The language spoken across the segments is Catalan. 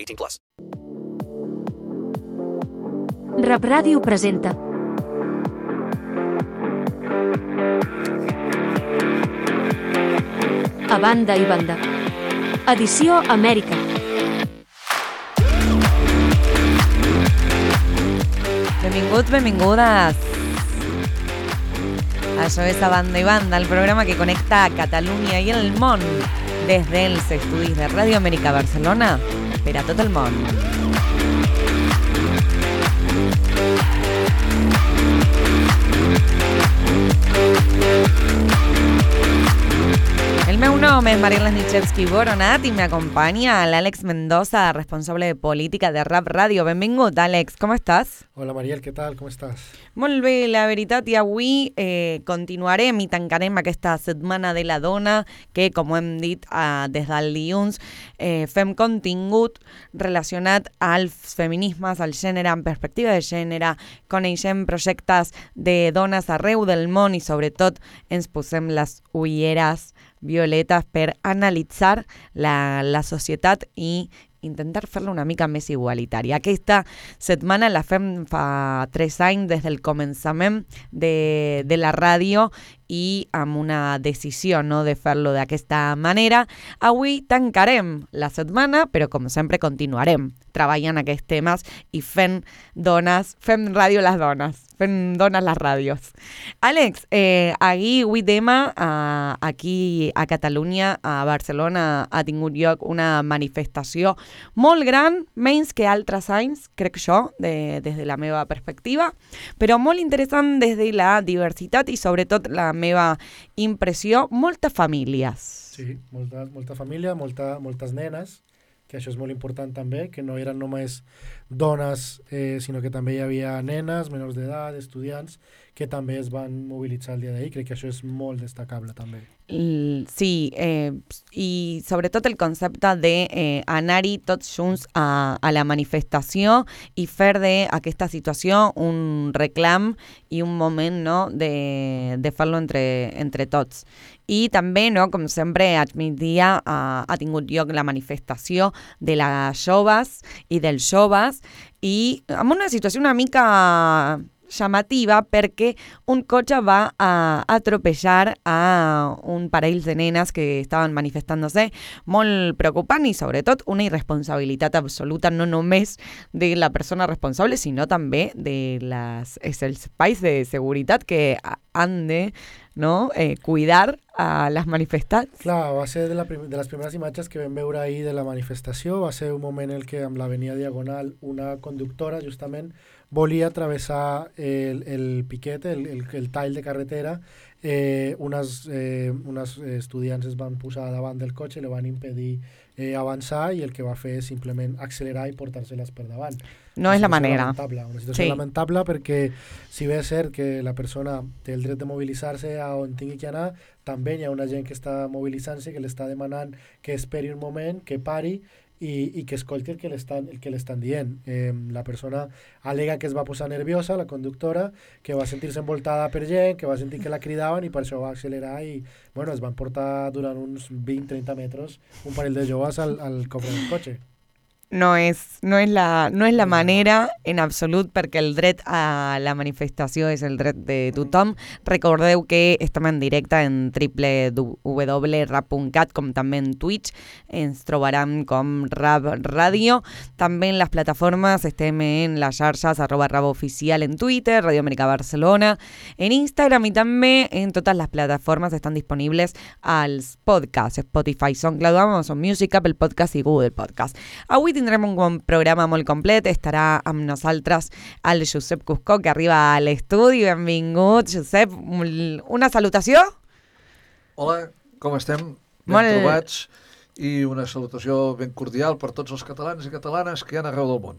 18 plus. Rap Ràdio presenta A banda i banda. Edició Amèrica. Benvinguts, benvingudes. Això és A Banda i Banda, el programa que connecta a Catalunya i el món des dels estudis de Ràdio Amèrica Barcelona per a tot el món. Meu nom és Mariela Nichevsky Boronat i m'acompanya l'Àlex Mendoza, responsable de política de Rap Ràdio. Benvingut, Àlex, com estàs? Hola Mariel, què tal? Com estàs? Molt bé, la veritat, i avui eh, continuarem i tancarem aquesta setmana de la dona que, com hem dit eh, des del dilluns, eh, fem contingut relacionat als feminismes, al gènere, en perspectiva de gènere, coneixem projectes de dones arreu del món i sobretot ens posem les ulleres violetes per analitzar la, la societat i intentar fer-la una mica més igualitària. Aquesta setmana la fem fa tres anys des del començament de, de la ràdio i amb una decisió no, de fer-lo d'aquesta manera. Avui tancarem la setmana, però com sempre continuarem treballant aquests temes i fent dones, fent ràdio les dones, fent dones les ràdios. Àlex, eh, ahir, 8 tema, eh, aquí a Catalunya, a Barcelona, ha tingut lloc una manifestació molt gran, menys que altres anys, crec jo, de, des de la meva perspectiva, però molt interessant des de la diversitat i sobretot la meva impressió, moltes famílies. Sí, molta, molta família, molta, moltes nenes, que això és molt important també, que no eren només dones, eh, sinó que també hi havia nenes, menors d'edat, estudiants, que també es van mobilitzar el dia d'ahir. Crec que això és molt destacable també. Sí, eh, i sobretot el concepte d'anar-hi eh, tots junts a, a la manifestació i fer d'aquesta situació un reclam i un moment no, de, de fer-lo entre, entre tots. I també, no, com sempre, a migdia ha, ha tingut lloc la manifestació de les joves i dels joves i amb una situació una mica llamativa perquè un cotxe va a atropellar a un parell de nenes que estaven manifestant-se molt preocupant i sobretot una irresponsabilitat absoluta no només de la persona responsable sinó també de les, els espais de seguretat que han de no? eh, cuidar a les manifestants. Clar, va ser de, la de les primeres imatges que vam veure ahir de la manifestació, va ser un moment en el que amb l'avenida Diagonal una conductora justament volia travessar el, el piquet, el, el, el tall de carretera, eh, unes, eh, unes estudiants es van posar davant del cotxe li van impedir eh, avançar i el que va fer és simplement accelerar i portar-se-les per davant. No és la manera. Lamentable, una situació sí. lamentable perquè si bé és cert que la persona té el dret de mobilitzar-se a on tingui que anar, també hi ha una gent que està mobilitzant-se, que l'està demanant que esperi un moment, que pari i, i que escolti el que l'estan el que l'estan dient. Eh, la persona alega que es va posar nerviosa, la conductora, que va sentir-se envoltada per gent, que va sentir que la cridaven i per això va accelerar i bueno, es van portar durant uns 20-30 metres un parell de joves al, al cofre del cotxe. No és, no és, la, no és la manera en absolut perquè el dret a la manifestació és el dret de tothom. Recordeu que estem en directe en www.rap.cat com també en Twitch. Ens trobaran com Rap Ràdio. També en les plataformes estem en les xarxes arroba rap oficial en Twitter, Radio América Barcelona, en Instagram i també en totes les plataformes estan disponibles als podcasts, Spotify, SoundCloud, Amazon Music, Apple Podcast i Google Podcast. Avui tindrem un bon programa molt complet. Estarà amb nosaltres el Josep Cuscó, que arriba a l'estudi. Benvingut, Josep. Una salutació? Hola, com estem? Ben Molt- trobats i una salutació ben cordial per tots els catalans i catalanes que hi ha arreu del món.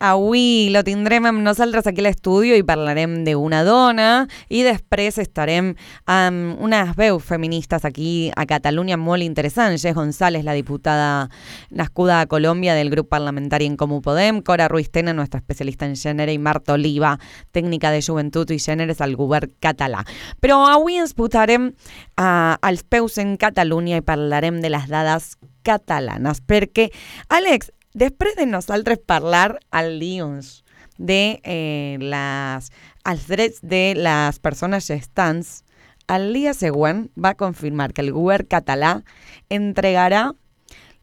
Avui lo tindrem amb nosaltres aquí a l'estudi i parlarem d'una dona i després estarem amb unes veus feministes aquí a Catalunya molt interessants. Jess González, la diputada nascuda a Colòmbia del grup parlamentari En Comú Podem, Cora Ruiz Tena, nuestra especialista en gènere, i Marta Oliva, tècnica de joventut i gèneres al govern català. Però avui ens posarem als peus en Catalunya i parlarem de les dades catalanes, perquè, Àlex, després de nosaltres parlar al dilluns de eh, les, els drets de les persones gestants, el dia següent va confirmar que el govern català entregarà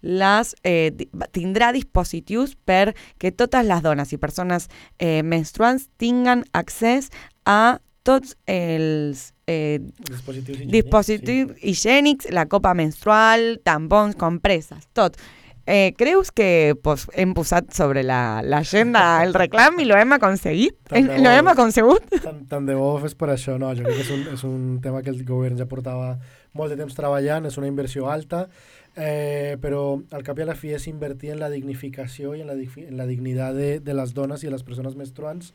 les, eh, tindrà dispositius per que totes les dones i persones eh, menstruants tinguen accés a tots els eh, Dispositius higiènics, dispositius higiènics, la copa menstrual, tampons, compreses, tot. Eh, creus que pues, hem posat sobre la- l'agenda el reclam i lo hem aconseguit? Tant de Lo hem bo. aconsegut? Tant, tant de bo fes per això, no, jo crec que és un, és un tema que el govern ja portava molt de temps treballant, és una inversió alta, eh, però al cap i a la fi és invertir en la dignificació i en la, en la dignitat de, de les dones i de les persones menstruants.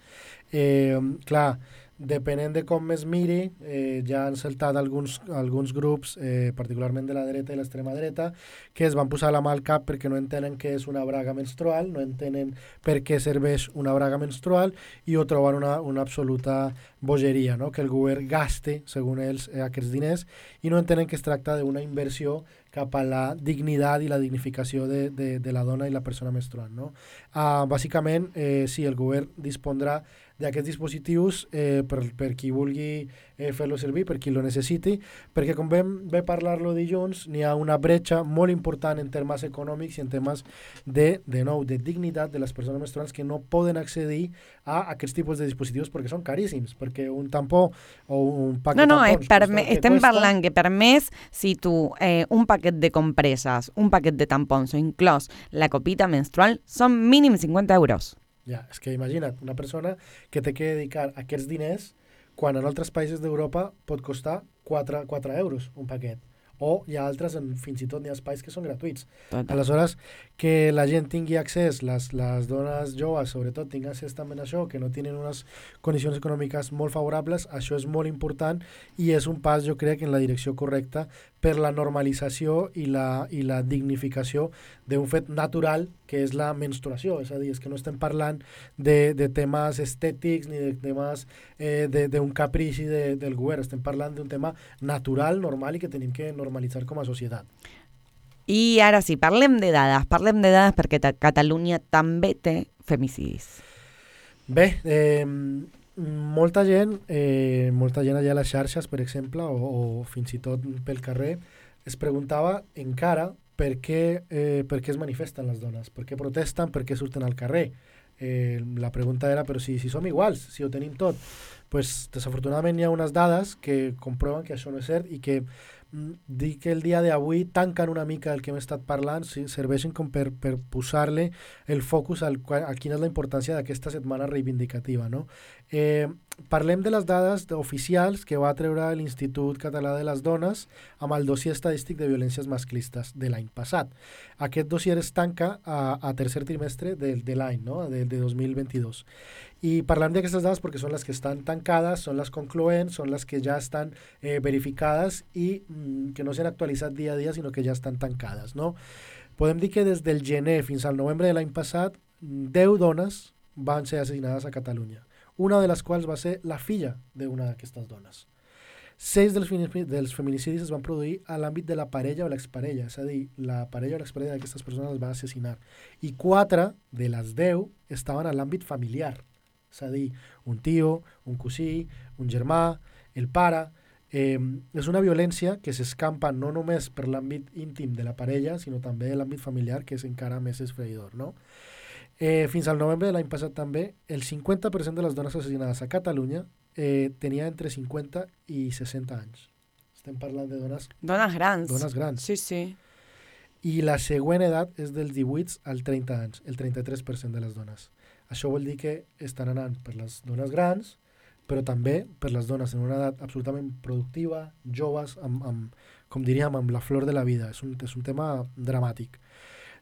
Eh, clar, depenent de com es miri, eh, ja han saltat alguns, alguns grups, eh, particularment de la dreta i l'extrema dreta, que es van posar la mà al cap perquè no entenen què és una braga menstrual, no entenen per què serveix una braga menstrual i ho troben una, una absoluta bogeria, no? que el govern gaste, segons ells, eh, aquests diners i no entenen que es tracta d'una inversió cap a la dignitat i la dignificació de, de, de la dona i la persona menstruant. No? Uh, bàsicament, eh, sí, el govern dispondrà d'aquests dispositius eh, per, per qui vulgui eh, fer-lo servir, per qui lo necessiti, perquè com vam bé parlar-lo dilluns, n'hi ha una bretxa molt important en termes econòmics i en temes de, de nou, de dignitat de les persones menstruants que no poden accedir a aquests tipus de dispositius perquè són caríssims, perquè un tampó o un paquet No, no, de tampons per, costa el que estem cuesta. parlant que per més, si tu eh, un paquet de compreses, un paquet de tampons o inclòs la copita menstrual, són mínim 50 euros. Ja, és que imagina't, una persona que té que dedicar aquests diners quan en altres països d'Europa pot costar 4, 4 euros un paquet. O hi ha altres, en, fins i tot n'hi ha espais que són gratuïts. Total. Aleshores, que la gent tingui accés, les, les dones joves sobretot tinguin accés també a això, que no tenen unes condicions econòmiques molt favorables, això és molt important i és un pas, jo crec, en la direcció correcta per la normalització i la, i la dignificació d'un fet natural que és la menstruació, és a dir, és que no estem parlant de, de temes estètics ni de temes eh, d'un caprici de, del govern, estem parlant d'un tema natural, normal i que tenim que normalitzar com a societat. I ara sí, parlem de dades, parlem de dades perquè ta- Catalunya també té femicidis. Bé, eh, molta gent, eh, molta gent allà a les xarxes, per exemple, o, o fins i tot pel carrer, es preguntava encara per què, eh, per què es manifesten les dones, per què protesten, per què surten al carrer. Eh, la pregunta era, però si, si som iguals, si ho tenim tot, pues, desafortunadament hi ha unes dades que comproven que això no és cert i que dir que el dia d'avui tanquen una mica el que hem estat parlant, si serveixen com per, per posar-li el focus al, a quina és la importància d'aquesta setmana reivindicativa. No? Eh, parlem de les dades oficials que va treure l'Institut Català de les Dones amb el dossier estadístic de violències masclistes de l'any passat. Aquest dossier es tanca a, a tercer trimestre de, de l'any, no? de, de 2022. I parlem d'aquestes dades perquè són les que estan tancades, són les concloents, són les que ja estan eh, verificades i mm, que no s'han actualitzat dia a dia, sinó que ja estan tancades. No? Podem dir que des del gener fins al novembre de l'any passat, 10 dones van ser assassinades a Catalunya. Una de les quals va ser la filla d'una d'aquestes dones. 6 dels, dels feminicidis es van produir a l'àmbit de la parella o l'exparella, és a dir, la parella o l'exparella d'aquestes persones els va assassinar. I 4 de les 10 estaven a l'àmbit familiar, és a dir, un tio, un cosí, un germà, el pare... Eh, és una violència que s'escampa no només per l'àmbit íntim de la parella, sinó també de l'àmbit familiar, que és encara més esfreïdor, no? Eh, fins al novembre de l'any passat també, el 50% de les dones assassinades a Catalunya eh, tenia entre 50 i 60 anys. Estem parlant de dones, Dones grans. dones grans. Sí, sí. I la següent edat és dels 18 al 30 anys, el 33% de les dones. Això vol dir que estan anant per les dones grans, però també per les dones en una edat absolutament productiva, joves, amb, amb, com diríem, amb la flor de la vida. És un, és un tema dramàtic.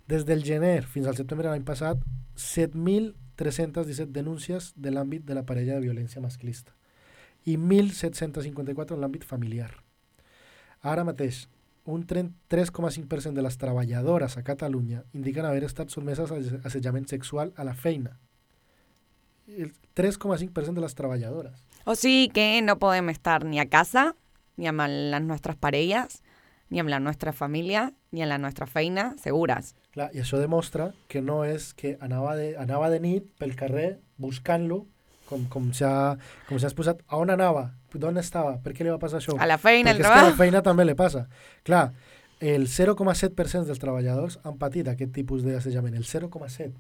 Des del gener fins al setembre de l'any passat, 7.317 denúncies de l'àmbit de la parella de violència masclista i 1.754 en l'àmbit familiar. Ara mateix, un 3,5% de les treballadores a Catalunya indiquen haver estat sotmeses a assetjament sexual a la feina. El 3,5% de les treballadores. O sigui que no podem estar ni a casa, ni amb les nostres parelles, ni amb la nostra família, ni en la nostra feina, segures. Clar, I això demostra que no és que anava de, anava de nit pel carrer buscant-lo, com, com s'ha com s'ha exposat, a on anava, d'on estava, per què li va passar això? A la feina, Perquè a la feina també li passa. Clar, el 0,7% dels treballadors han patit aquest tipus d'assetjament, el 0,7%,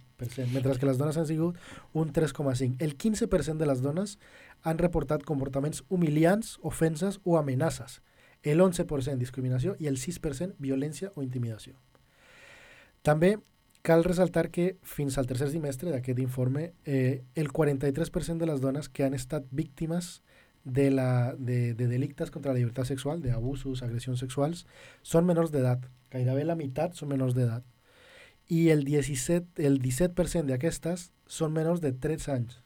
mentre que les dones han sigut un 3,5%. El 15% de les dones han reportat comportaments humiliants, ofenses o amenaces. El 11% discriminació i el 6% violència o intimidació. També cal ressaltar que fins al tercer trimestre d'aquest informe, eh, el 43% de les dones que han estat víctimes la, de, de delictes contra la llibertat sexual, d'abusos, agressions sexuals, són menors d'edat. Gairebé la meitat són menors d'edat. I el 17%, el 17 d'aquestes són menors de 13 anys.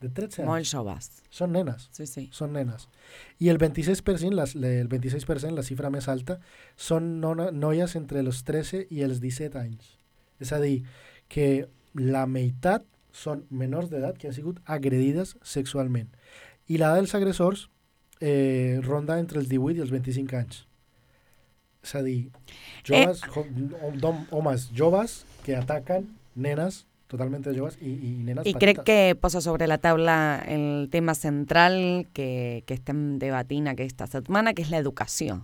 De 13 anys. Molt joves. Són nenes. Sí, sí. Són nenes. I el 26%, les, le- el 26%, la xifra més alta, són nona, noies entre els 13 i els 17 anys. És a dir, que la meitat són menors d'edat que han sigut agredides sexualment. I l'edat dels agressors eh, ronda entre els 18 i els 25 anys. És a dir, joves, eh. hom, homes joves que ataquen nenes totalment joves i nenes I petites. crec que posa sobre la taula el tema central que, que estem debatint aquesta setmana, que és l'educació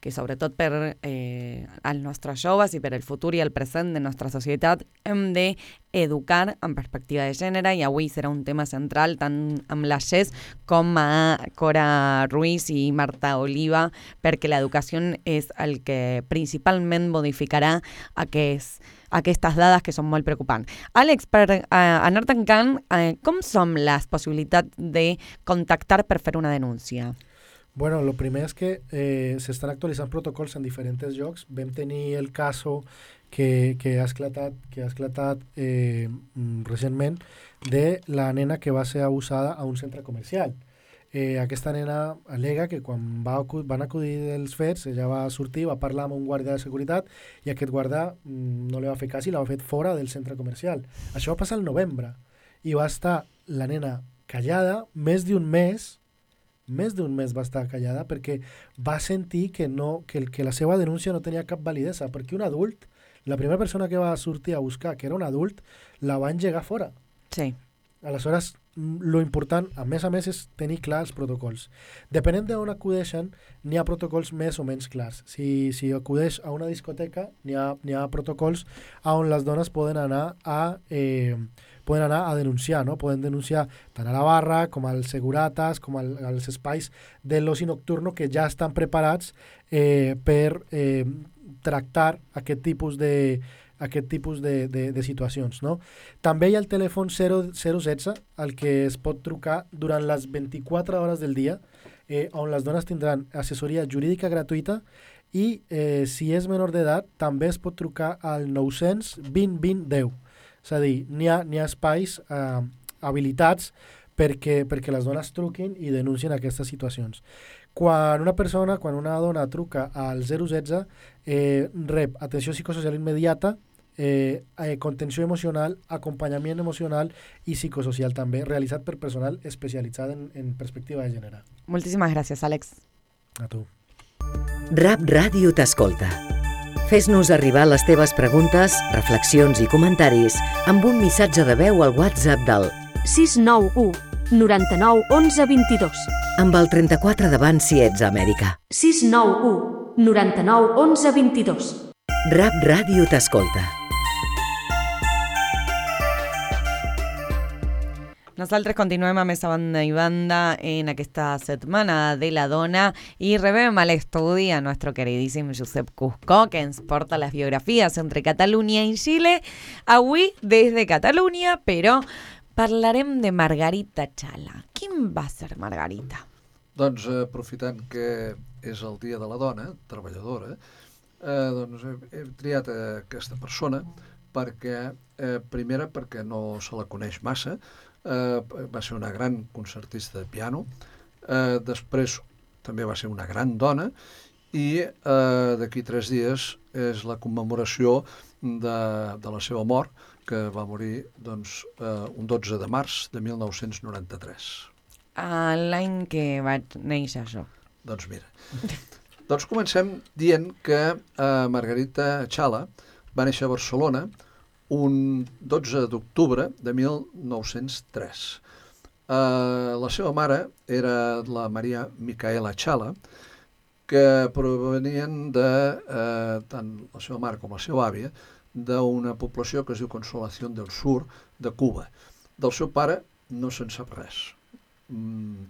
que sobretot per eh, als nostres joves i per el futur i el present de nostra societat hem d'educar en perspectiva de gènere i avui serà un tema central tant amb la GES com a Cora Ruiz i Marta Oliva perquè l'educació és el que principalment modificarà aquest, aquestes dades que són molt preocupants. Àlex, per eh, anar tancant, eh, com són les possibilitats de contactar per fer una denúncia? Bueno, lo primer és que eh, s'estan actualitzant protocols en diferents llocs. Vam tenir el caso que, que ha esclatat, que ha esclatat eh, mm, recentment de la nena que va ser abusada a un centre comercial. Eh, aquesta nena alega que quan va, van acudir els fets, ella va sortir, va parlar amb un guàrdia de seguretat i aquest guàrdia mm, no li va fer cas i l'ha fet fora del centre comercial. Això va passar el novembre i va estar la nena callada més d'un mes més d'un mes va estar callada perquè va sentir que, no, que, el- que la seva denúncia no tenia cap validesa, perquè un adult, la primera persona que va sortir a buscar, que era un adult, la va engegar fora. Sí. Aleshores, lo important, a més a més, és tenir clars els protocols. Depenent d'on acudeixen, n'hi ha protocols més o menys clars. Si, si acudeix a una discoteca, n'hi ha, ha protocols on les dones poden anar a... Eh, poden anar a denunciar, no? Poden denunciar tant a la barra com als segurates, com al, als espais de l'oci nocturno que ja estan preparats eh, per eh, tractar aquest tipus de aquest tipus de, de, de situacions. No? També hi ha el telèfon 0, 016 al que es pot trucar durant les 24 hores del dia eh, on les dones tindran assessoria jurídica gratuïta i eh, si és menor d'edat també es pot trucar al 900 20 20 10 és a dir, n'hi ha, ha espais eh, habilitats perquè, perquè les dones truquin i denuncien aquestes situacions. Quan una persona, quan una dona truca al 016, eh, rep atenció psicosocial immediata, eh, eh, contenció emocional, acompanyament emocional i psicosocial també, realitzat per personal especialitzat en, en perspectiva de gènere. Moltíssimes gràcies, Àlex. A tu. Rap Ràdio t'escolta. Fes-nos arribar les teves preguntes, reflexions i comentaris amb un missatge de veu al WhatsApp del 691 99 11 22. amb el 34 davant si ets a Amèrica. 691 99 11 22. Rap Ràdio t'escolta. Nosaltres continuem amb esa banda i banda en aquesta setmana de la dona i rebem a l'estudi a nuestro queridíssim Josep Cusco que ens porta les biografies entre Catalunya i Xile. Avui des de Catalunya, però parlarem de Margarita Chala. Quin va ser Margarita? Doncs eh, aprofitant que és el Dia de la Dona, treballadora, eh, doncs he, he triat eh, aquesta persona perquè, eh, primera, perquè no se la coneix massa, va ser una gran concertista de piano, eh, després també va ser una gran dona, i eh, d'aquí tres dies és la commemoració de, de la seva mort, que va morir doncs, eh, un 12 de març de 1993. A L'any que vaig néixer jo. Doncs mira. doncs comencem dient que eh, Margarita Chala va néixer a Barcelona un 12 d'octubre de 1903. Eh, la seva mare era la Maria Micaela Chala, que provenien de, eh, tant la seva mare com la seva àvia, d'una població que es diu Consolación del Sur, de Cuba. Del seu pare no se'n sap res. Mm,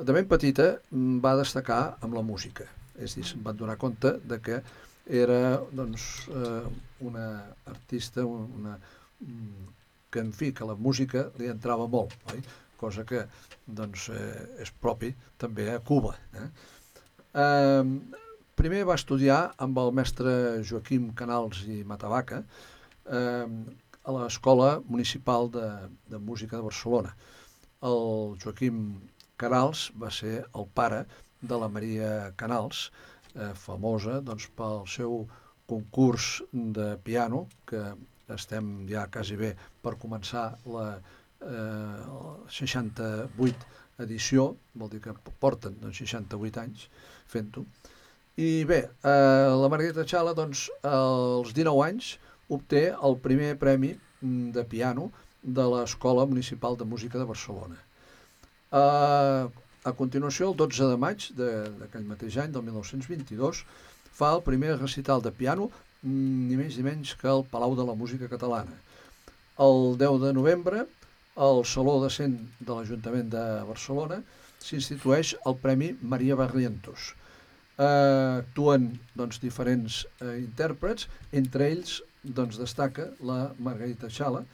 de ben petita mm, va destacar amb la música, és a dir, se'n van donar compte de que era doncs, eh, una artista una, mm, que, en fi, que la música li entrava molt, oi? cosa que doncs, eh, és propi també a Cuba. Eh? Eh, primer va estudiar amb el mestre Joaquim Canals i Matavaca eh, a l'Escola Municipal de, de Música de Barcelona. El Joaquim Canals va ser el pare de la Maria Canals, eh, famosa doncs, pel seu concurs de piano, que estem ja quasi bé per començar la eh, 68 edició, vol dir que porten doncs, 68 anys fent-ho. I bé, eh, la Margarita Chala, doncs, als 19 anys, obté el primer premi mm, de piano de l'Escola Municipal de Música de Barcelona. Eh, a continuació, el 12 de maig d'aquell mateix any, del 1922, fa el primer recital de piano, mm, ni més ni menys que al Palau de la Música Catalana. El 10 de novembre, al Saló de Cent de l'Ajuntament de Barcelona, s'institueix el Premi Maria Barrientos. Eh, actuen doncs, diferents eh, intèrprets, entre ells doncs, destaca la Margarita Xala,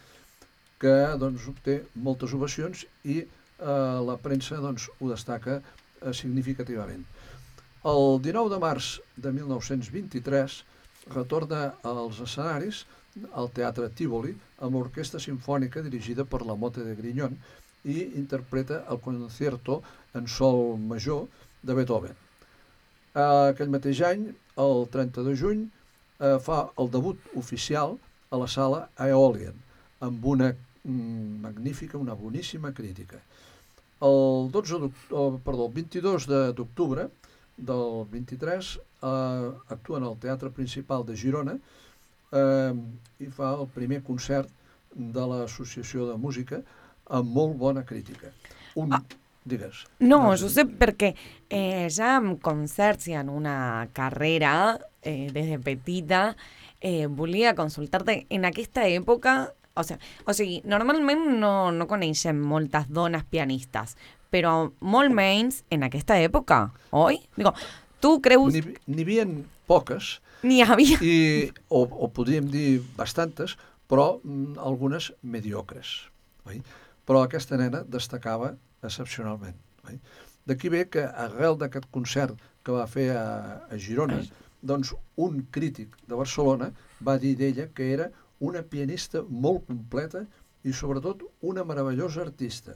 que doncs, obté moltes ovacions i eh, la premsa doncs, ho destaca eh, significativament. El 19 de març de 1923 retorna als escenaris al Teatre Tívoli amb l'Orquestra Simfònica dirigida per la Mote de Grignon i interpreta el concierto en sol major de Beethoven. Aquell mateix any, el 30 de juny, eh, fa el debut oficial a la sala Aeolian amb una mm, magnífica, una boníssima crítica. El 12 perdó, el 22 d'octubre del 23 eh, actua en el Teatre Principal de Girona eh, i fa el primer concert de l'Associació de Música amb molt bona crítica. Un, ah. Digues. No, jo sé perquè eh, ja amb concerts i en una carrera eh, des de petita eh, volia consultar-te en aquesta època o, sea, o sigui, normalment no, no coneixem moltes dones pianistes, però molt menys en aquesta època, oi? Digo, tu creus... N'hi hi havia poques. N'hi havia. I, o, o podríem dir bastantes, però mm, algunes mediocres. Oi? Però aquesta nena destacava excepcionalment. Oi? D'aquí ve que arrel d'aquest concert que va fer a, a Girona, doncs un crític de Barcelona va dir d'ella que era una pianista molt completa i sobretot una meravellosa artista,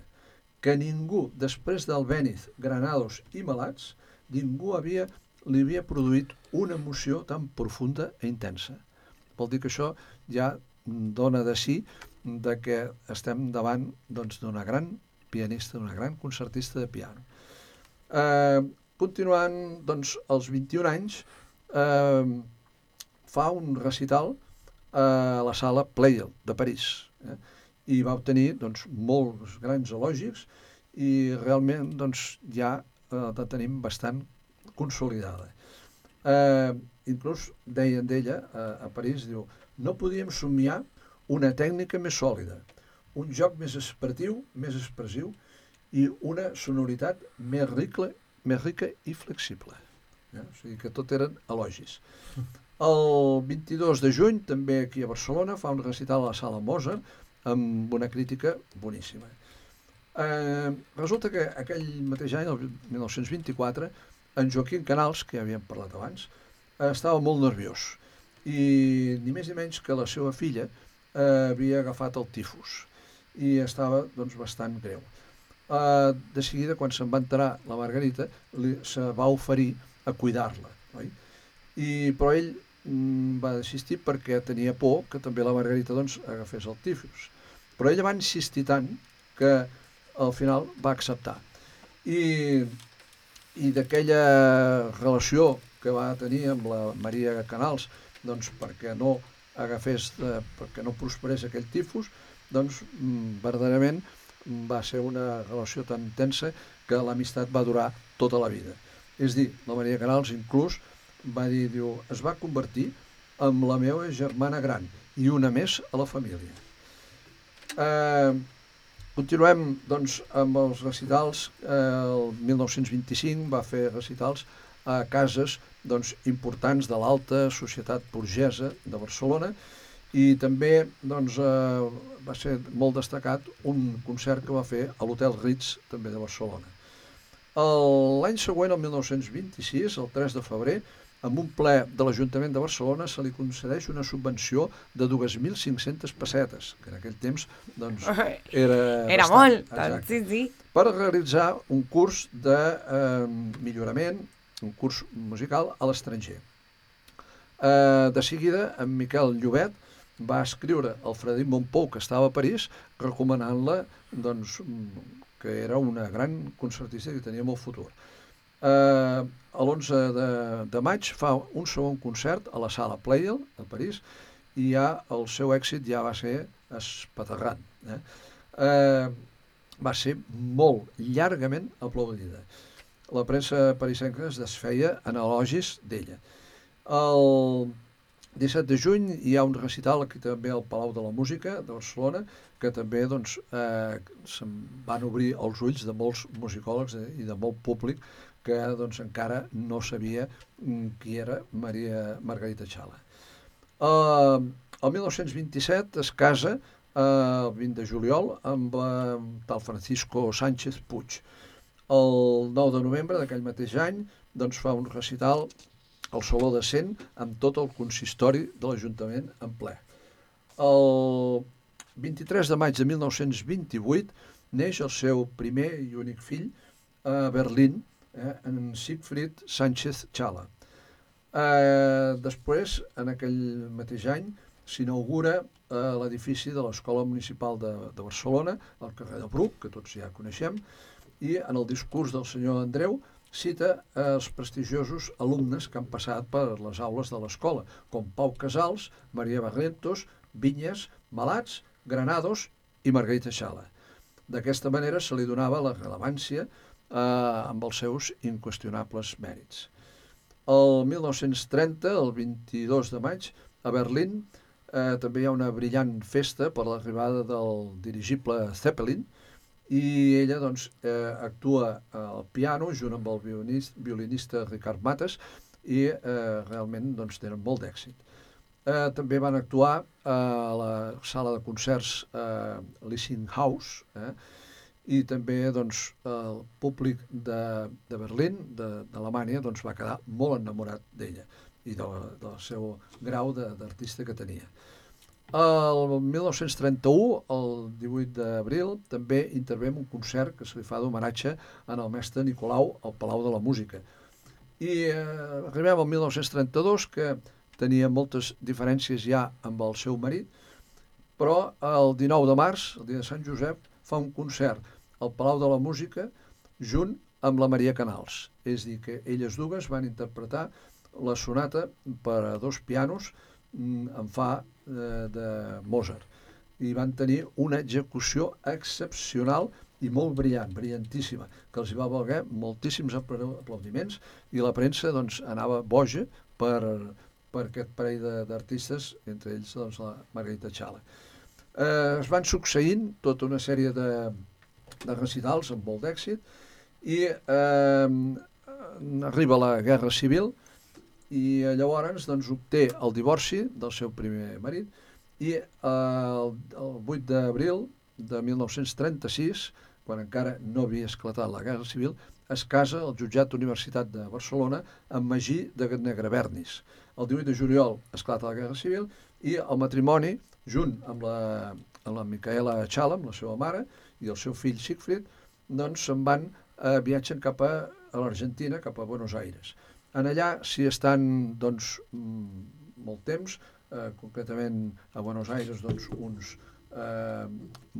que ningú, després del Béniz, Granados i Malats, ningú havia, li havia produït una emoció tan profunda i intensa. Vol dir que això ja dona de sí de que estem davant doncs, d'una doncs, gran pianista, d'una gran concertista de piano. Eh, continuant, doncs, als 21 anys, eh, fa un recital a la sala Pleyel de París. Eh? I va obtenir doncs, molts grans elogis i realment doncs, ja eh, la tenim bastant consolidada. Eh, inclús deien d'ella a, a París, diu, no podíem somiar una tècnica més sòlida, un joc més expressiu, més expressiu i una sonoritat més rica, més rica i flexible. Eh? O sigui que tot eren elogis. El 22 de juny, també aquí a Barcelona, fa un recital a la sala Mozart amb una crítica boníssima. Eh, resulta que aquell mateix any, el 1924, en Joaquim Canals, que ja havíem parlat abans, eh, estava molt nerviós i ni més ni menys que la seva filla eh, havia agafat el tifus i estava doncs, bastant greu. Eh, de seguida, quan se'n va enterar la Margarita, li, se va oferir a cuidar-la. I, però ell mm, va desistir perquè tenia por que també la Margarita doncs, agafés el tifus. Però ella va insistir tant que al final va acceptar. I, i d'aquella relació que va tenir amb la Maria Canals, doncs perquè no agafés, de, perquè no prosperés aquell tifus, doncs mm, verdaderament va ser una relació tan intensa que l'amistat va durar tota la vida. És dir, la Maria Canals inclús va dir, diu, es va convertir en la meva germana gran i una més a la família. Eh, continuem doncs, amb els recitals. Eh, el 1925 va fer recitals a cases doncs, importants de l'alta societat burgesa de Barcelona i també doncs, eh, va ser molt destacat un concert que va fer a l'Hotel Ritz, també de Barcelona. L'any següent, el 1926, el 3 de febrer, amb un ple de l'Ajuntament de Barcelona se li concedeix una subvenció de 2.500 pessetes, que en aquell temps doncs, era... Era bastant, molt, exacte, sí, sí. Per realitzar un curs de eh, millorament, un curs musical a l'estranger. Eh, de seguida, en Miquel Llobet va escriure al Frederic Montpou, que estava a París, recomanant-la doncs, que era una gran concertista que tenia molt futur. Eh, L'11 de, de maig fa un segon concert a la sala Playel, a París, i ja el seu èxit ja va ser espaterrant. Eh? Eh, va ser molt llargament aplaudida. La premsa parisenca es desfeia en elogis d'ella. El 17 de juny hi ha un recital aquí també al Palau de la Música de Barcelona que també doncs, eh, se'n van obrir els ulls de molts musicòlegs eh, i de molt públic que doncs, encara no sabia mm, qui era Maria Margarita Xala. Uh, el 1927 es casa uh, el 20 de juliol amb uh, tal Francisco Sánchez Puig. El 9 de novembre d'aquell mateix any doncs, fa un recital al Saló de Cent amb tot el consistori de l'Ajuntament en ple. El 23 de maig de 1928 neix el seu primer i únic fill a Berlín, en Siegfried Sánchez Chala. Eh, després, en aquell mateix any, s'inaugura eh, l'edifici de l'Escola Municipal de, de Barcelona, al carrer de Bruc, que tots ja coneixem, i en el discurs del senyor Andreu cita eh, els prestigiosos alumnes que han passat per les aules de l'escola, com Pau Casals, Maria Barrentos, Vinyes, Malats, Granados i Margarita Xala. D'aquesta manera se li donava la rellevància eh, amb els seus inqüestionables mèrits. El 1930, el 22 de maig, a Berlín, eh, també hi ha una brillant festa per l'arribada del dirigible Zeppelin, i ella doncs, eh, actua al piano junt amb el violinista, violinista Ricard Mates i eh, realment doncs, tenen molt d'èxit. Eh, també van actuar a la sala de concerts eh, Lissing House, eh, i també doncs, el públic de, de Berlín, d'Alemanya, doncs, va quedar molt enamorat d'ella i de la, del seu grau d'artista que tenia. El 1931, el 18 d'abril, també intervé un concert que se li fa d'homenatge en el mestre Nicolau al Palau de la Música. I eh, arribem al 1932, que tenia moltes diferències ja amb el seu marit, però el 19 de març, el dia de Sant Josep, fa un concert al Palau de la Música junt amb la Maria Canals. És dir, que elles dues van interpretar la sonata per a dos pianos mm, en fa eh, de Mozart i van tenir una execució excepcional i molt brillant, brillantíssima, que els va valer moltíssims apla- aplaudiments i la premsa doncs, anava boja per, per aquest parell de- d'artistes, entre ells doncs, la Margarita Chala. Eh, es van succeint tota una sèrie de, de recitals amb molt d'èxit i eh, arriba la Guerra Civil i eh, llavors doncs, obté el divorci del seu primer marit i eh, el, el 8 d'abril de 1936, quan encara no havia esclatat la Guerra Civil, es casa al jutjat Universitat de Barcelona amb Magí de Negravernis. El 18 de juliol esclata la Guerra Civil i el matrimoni, junt amb la, amb la Micaela Chala, amb la seva mare, i el seu fill Siegfried, doncs se'n van, eh, viatgen cap a, a l'Argentina, cap a Buenos Aires. En allà s'hi estan doncs, mm, molt temps, eh, concretament a Buenos Aires doncs, uns eh,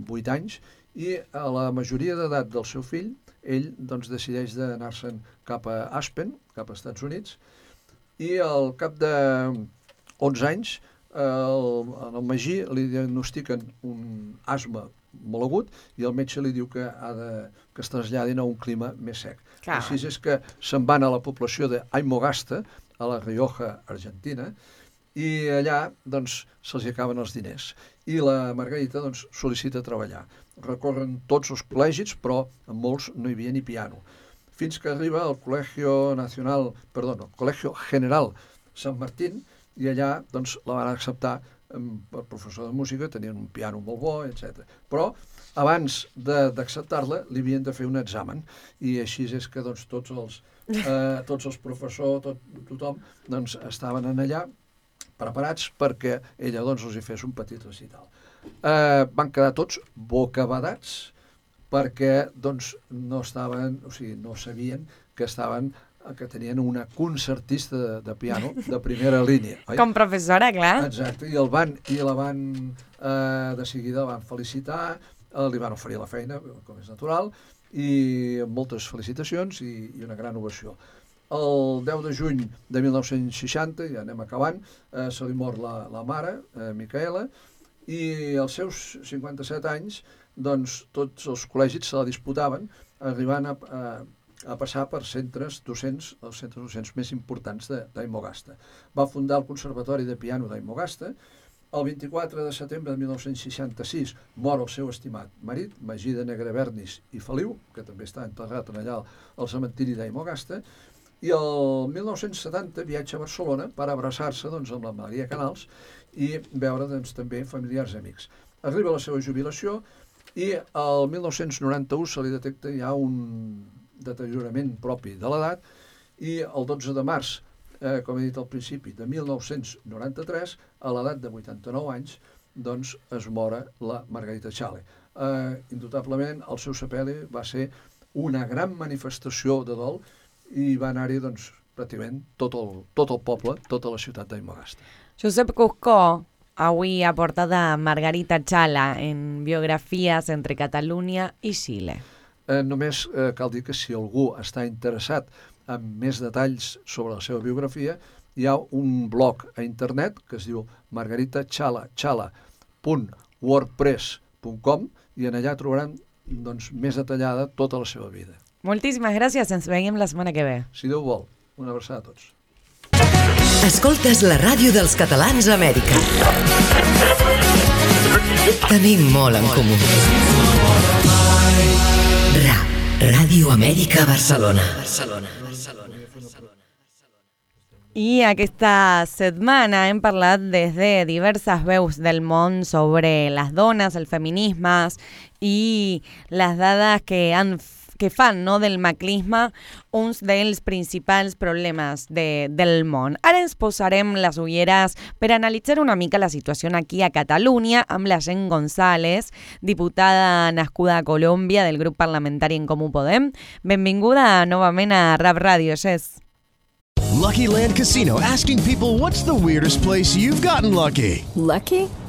8 anys, i a la majoria d'edat del seu fill, ell doncs, decideix d'anar-se'n cap a Aspen, cap als Estats Units, i al cap de 11 anys el, el Magí li diagnostiquen un asma molt agut i el metge li diu que ha de, que es traslladin a un clima més sec. Clar. Així és que se'n van a la població d'Aimogasta, a la Rioja, Argentina, i allà doncs, se'ls acaben els diners. I la Margarita doncs, sol·licita treballar. Recorren tots els col·legis, però en molts no hi havia ni piano. Fins que arriba al Col·legio Nacional, perdó, no, Col·legio General Sant Martín, i allà doncs, la van acceptar per professor de música, tenien un piano molt bo, etc. Però abans de- d'acceptar-la li havien de fer un examen i així és que doncs, tots, els, eh, tots els professors, tot, tothom, doncs, estaven en allà preparats perquè ella doncs, els hi fes un petit recital. Eh, van quedar tots bocabadats perquè doncs, no estaven, o sigui, no sabien que estaven que tenien una concertista de, de piano de primera línia. Oi? Com professora, clar. Exacte, i, el van, i la van, eh, de seguida la van felicitar, eh, li van oferir la feina, com és natural, i amb moltes felicitacions i, i una gran ovació. El 10 de juny de 1960, ja anem acabant, eh, se li mor la, la mare, eh, Micaela, i als seus 57 anys, doncs, tots els col·legis se la disputaven, arribant a, a, a passar per centres docents, els centres docents més importants d'Aimogasta. Va fundar el Conservatori de Piano d'Aimogasta, el 24 de setembre de 1966 mor el seu estimat marit, Magí de Negravernis i Feliu, que també està enterrat en allà al cementiri d'Aimogasta, i el 1970 viatja a Barcelona per abraçar-se doncs, amb la Maria Canals i veure doncs, també familiars i amics. Arriba la seva jubilació i el 1991 se li detecta ja un deteriorament propi de l'edat i el 12 de març, eh, com he dit al principi, de 1993, a l'edat de 89 anys, doncs es mora la Margarita Chale. Eh, indubtablement, el seu sepeli va ser una gran manifestació de dol i va anar-hi doncs, pràcticament tot el, tot el poble, tota la ciutat d'Aimagasta. Josep Cuscó, avui a portada Margarita Chala en biografies entre Catalunya i Xile. Eh, només eh, cal dir que si algú està interessat en més detalls sobre la seva biografia, hi ha un blog a internet que es diu margaritachala.wordpress.com i en allà trobaran doncs, més detallada tota la seva vida. Moltíssimes gràcies, ens veiem la setmana que ve. Si Déu vol, una abraçada a tots. Escoltes la ràdio dels catalans a Amèrica. Tenim molt en comú. RAP, Ràdio Amèrica Barcelona. Barcelona. I aquesta setmana hem parlat des de diverses veus del món sobre les dones, el feminisme i les dades que han que fan no, del maclisme uns dels principals problemes de, del món. Ara ens posarem les ulleres per analitzar una mica la situació aquí a Catalunya amb la Gent González, diputada nascuda a Colòmbia del grup parlamentari En Comú Podem. Benvinguda novament a Rap Ràdio, Jess. Lucky Land Casino asking people what's the weirdest place you've gotten lucky? Lucky?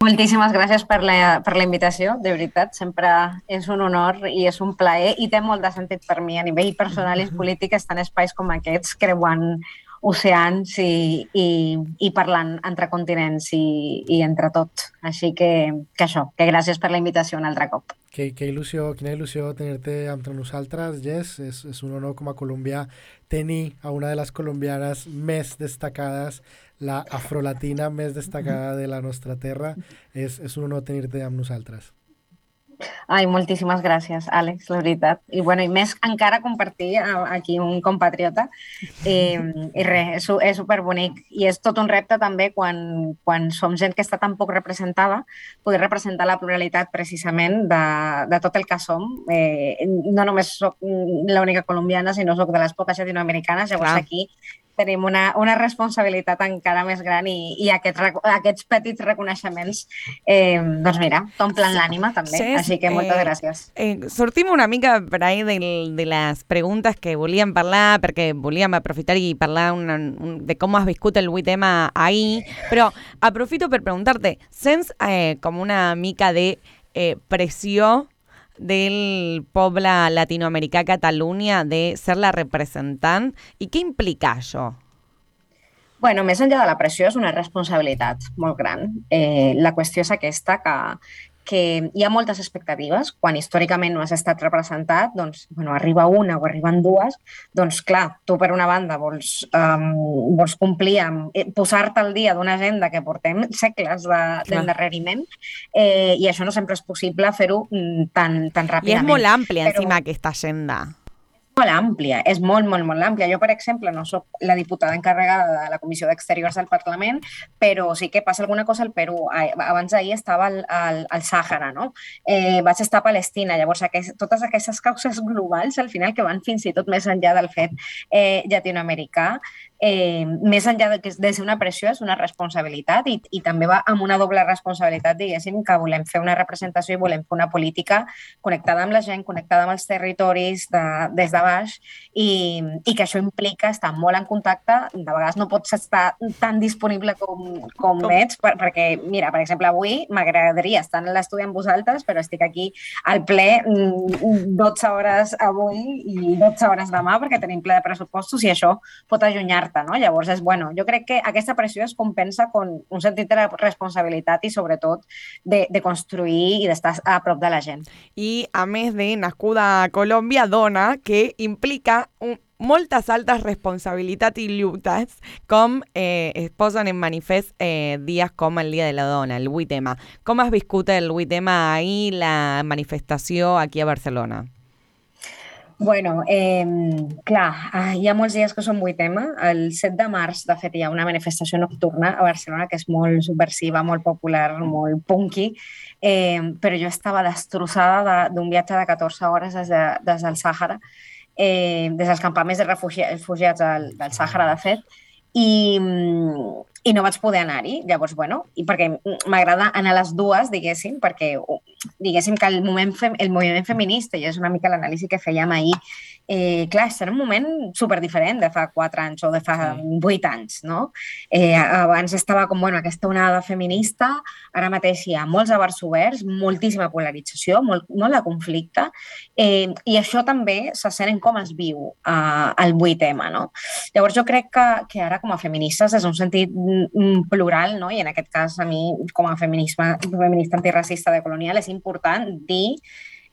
Moltíssimes gràcies per la, per la invitació, de veritat, sempre és un honor i és un plaer i té molt de sentit per mi a nivell personal i polític estar en espais com aquests creuant oceans i, i, i parlant entre continents i, i entre tot. Així que, que això, que gràcies per la invitació un altre cop. Que, que il·lusió, quina il·lusió tenir-te entre nosaltres, Jess. És, és un honor com a colombià tenir a una de les colombianes més destacades, la afrolatina més destacada de la nostra terra. És, és un honor tenir-te amb nosaltres. Ai, moltíssimes gràcies, Àlex, la veritat. I, bueno, i més encara compartir aquí un compatriota. I, i res, és, és superbonic. I és tot un repte també quan, quan som gent que està tan poc representada, poder representar la pluralitat precisament de, de tot el que som. Eh, no només soc l'única colombiana, sinó soc de les poques llatinoamericanes. Llavors Clar. aquí tenim una, una responsabilitat encara més gran i, i aquests, aquests petits reconeixements, eh, doncs mira, t'omplen l'ànima també. Jess, Així que moltes eh, gràcies. Eh, sortim una mica per ahí del, de les preguntes que volíem parlar, perquè volíem aprofitar i parlar una, un, de com has viscut el 8M ahir, però aprofito per preguntar-te, sents eh, com una mica de eh, pressió del poble latinoamericà Catalunya de ser la representant i què implica això? Bueno, més enllà de la pressió, és una responsabilitat molt gran. Eh, la qüestió és aquesta, que, que hi ha moltes expectatives. Quan històricament no has estat representat, doncs, bueno, arriba una o arriben dues, doncs clar, tu per una banda vols, um, vols complir amb eh, posar-te al dia d'una agenda que portem segles de- d'endarreriment eh, i això no sempre és possible fer-ho mm, tan, tan I és ràpidament. molt àmplia Però- encima aquesta agenda. Molt àmplia, és molt, molt, molt àmplia. Jo, per exemple, no sóc la diputada encarregada de la Comissió d'Exteriors del Parlament, però sí que passa alguna cosa al Perú. Abans d'ahir estava al, al, al Sàhara, no? Eh, vaig estar a Palestina. Llavors, aquest, totes aquestes causes globals, al final, que van fins i tot més enllà del fet eh, llatinoamericà, eh, més enllà de, que de ser una pressió, és una responsabilitat i, i també va amb una doble responsabilitat, diguéssim, que volem fer una representació i volem fer una política connectada amb la gent, connectada amb els territoris de, des de baix i, i que això implica estar molt en contacte. De vegades no pots estar tan disponible com, com, com? ets, per, perquè, mira, per exemple, avui m'agradaria estar en l'estudi amb vosaltres, però estic aquí al ple mm, 12 hores avui i 12 hores demà perquè tenim ple de pressupostos i això pot allunyar-te, no? Llavors, és, bueno, jo crec que aquesta pressió es compensa con un sentit de responsabilitat i sobretot de, de construir i d'estar a prop de la gent. i a més de nascuda a Colòmbia, dona, que implica un, moltes altres responsabilitats i lluites, com eh, es posen en manifest eh, dies com el Dia de la Dona, el 8M. Com has viscut el 8M ahir, la manifestació aquí a Barcelona? Bueno, eh, clar, ah, hi ha molts dies que són 8M. El 7 de març, de fet, hi ha una manifestació nocturna a Barcelona que és molt subversiva, molt popular, molt punky, eh, però jo estava destrossada de- d'un viatge de 14 hores des, de, des del Sàhara, eh, des dels campaments de refugi- refugiats del, del Sàhara, de fet, i, mm, i no vaig poder anar-hi. Llavors, bueno, i perquè m'agrada anar a les dues, diguéssim, perquè diguéssim que el moviment, fem, el moviment feminista, i és una mica l'anàlisi que fèiem ahir, eh, clar, és un moment super diferent de fa 4 anys o de fa sí. 8 anys, no? Eh, abans estava com, bueno, aquesta onada feminista, ara mateix hi ha molts abars oberts, moltíssima polarització, molt, molt de conflicte, eh, i això també se sent en com es viu eh, el 8M, no? Llavors jo crec que, que ara com a feministes és un sentit mm, plural, no? i en aquest cas a mi com a feminisme, feminista antiracista de colonial és important dir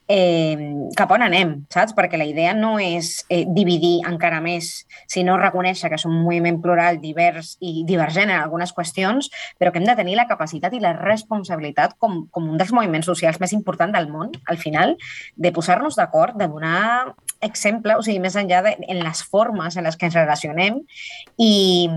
eh, cap on anem, saps? Perquè la idea no és eh, dividir encara més, sinó reconèixer que és un moviment plural, divers i divergent en algunes qüestions, però que hem de tenir la capacitat i la responsabilitat com, com un dels moviments socials més importants del món, al final, de posar-nos d'acord, de donar exemple, o sigui, més enllà de en les formes en les que ens relacionem i,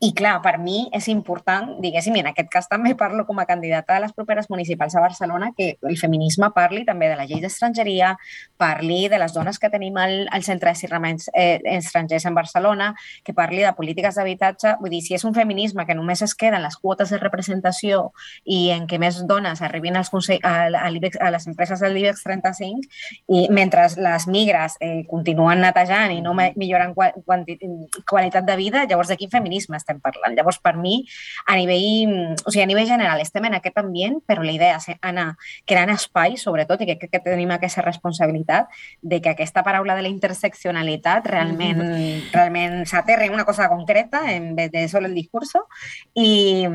i clar, per mi és important, diguéssim, i en aquest cas també parlo com a candidata a les properes municipals a Barcelona, que el feminisme parli també de la llei d'estrangeria, parli de les dones que tenim al, al centre de cirraments eh, estrangers en Barcelona, que parli de polítiques d'habitatge. Vull dir, si és un feminisme que només es queda en les quotes de representació i en què més dones arribin als a, a, a les empreses del IBEX 35 i mentre les migres eh, continuen netejant i no milloren qualitat de vida, llavors de quin feminisme estem parlant? Llavors, per mi, a nivell, o sigui, a nivell general, estem en aquest ambient, però la idea és anar creant espai, sobretot, i crec que tenim aquesta responsabilitat de que aquesta paraula de la interseccionalitat realment, realment s'aterri en una cosa concreta en vez de solo el discurso i,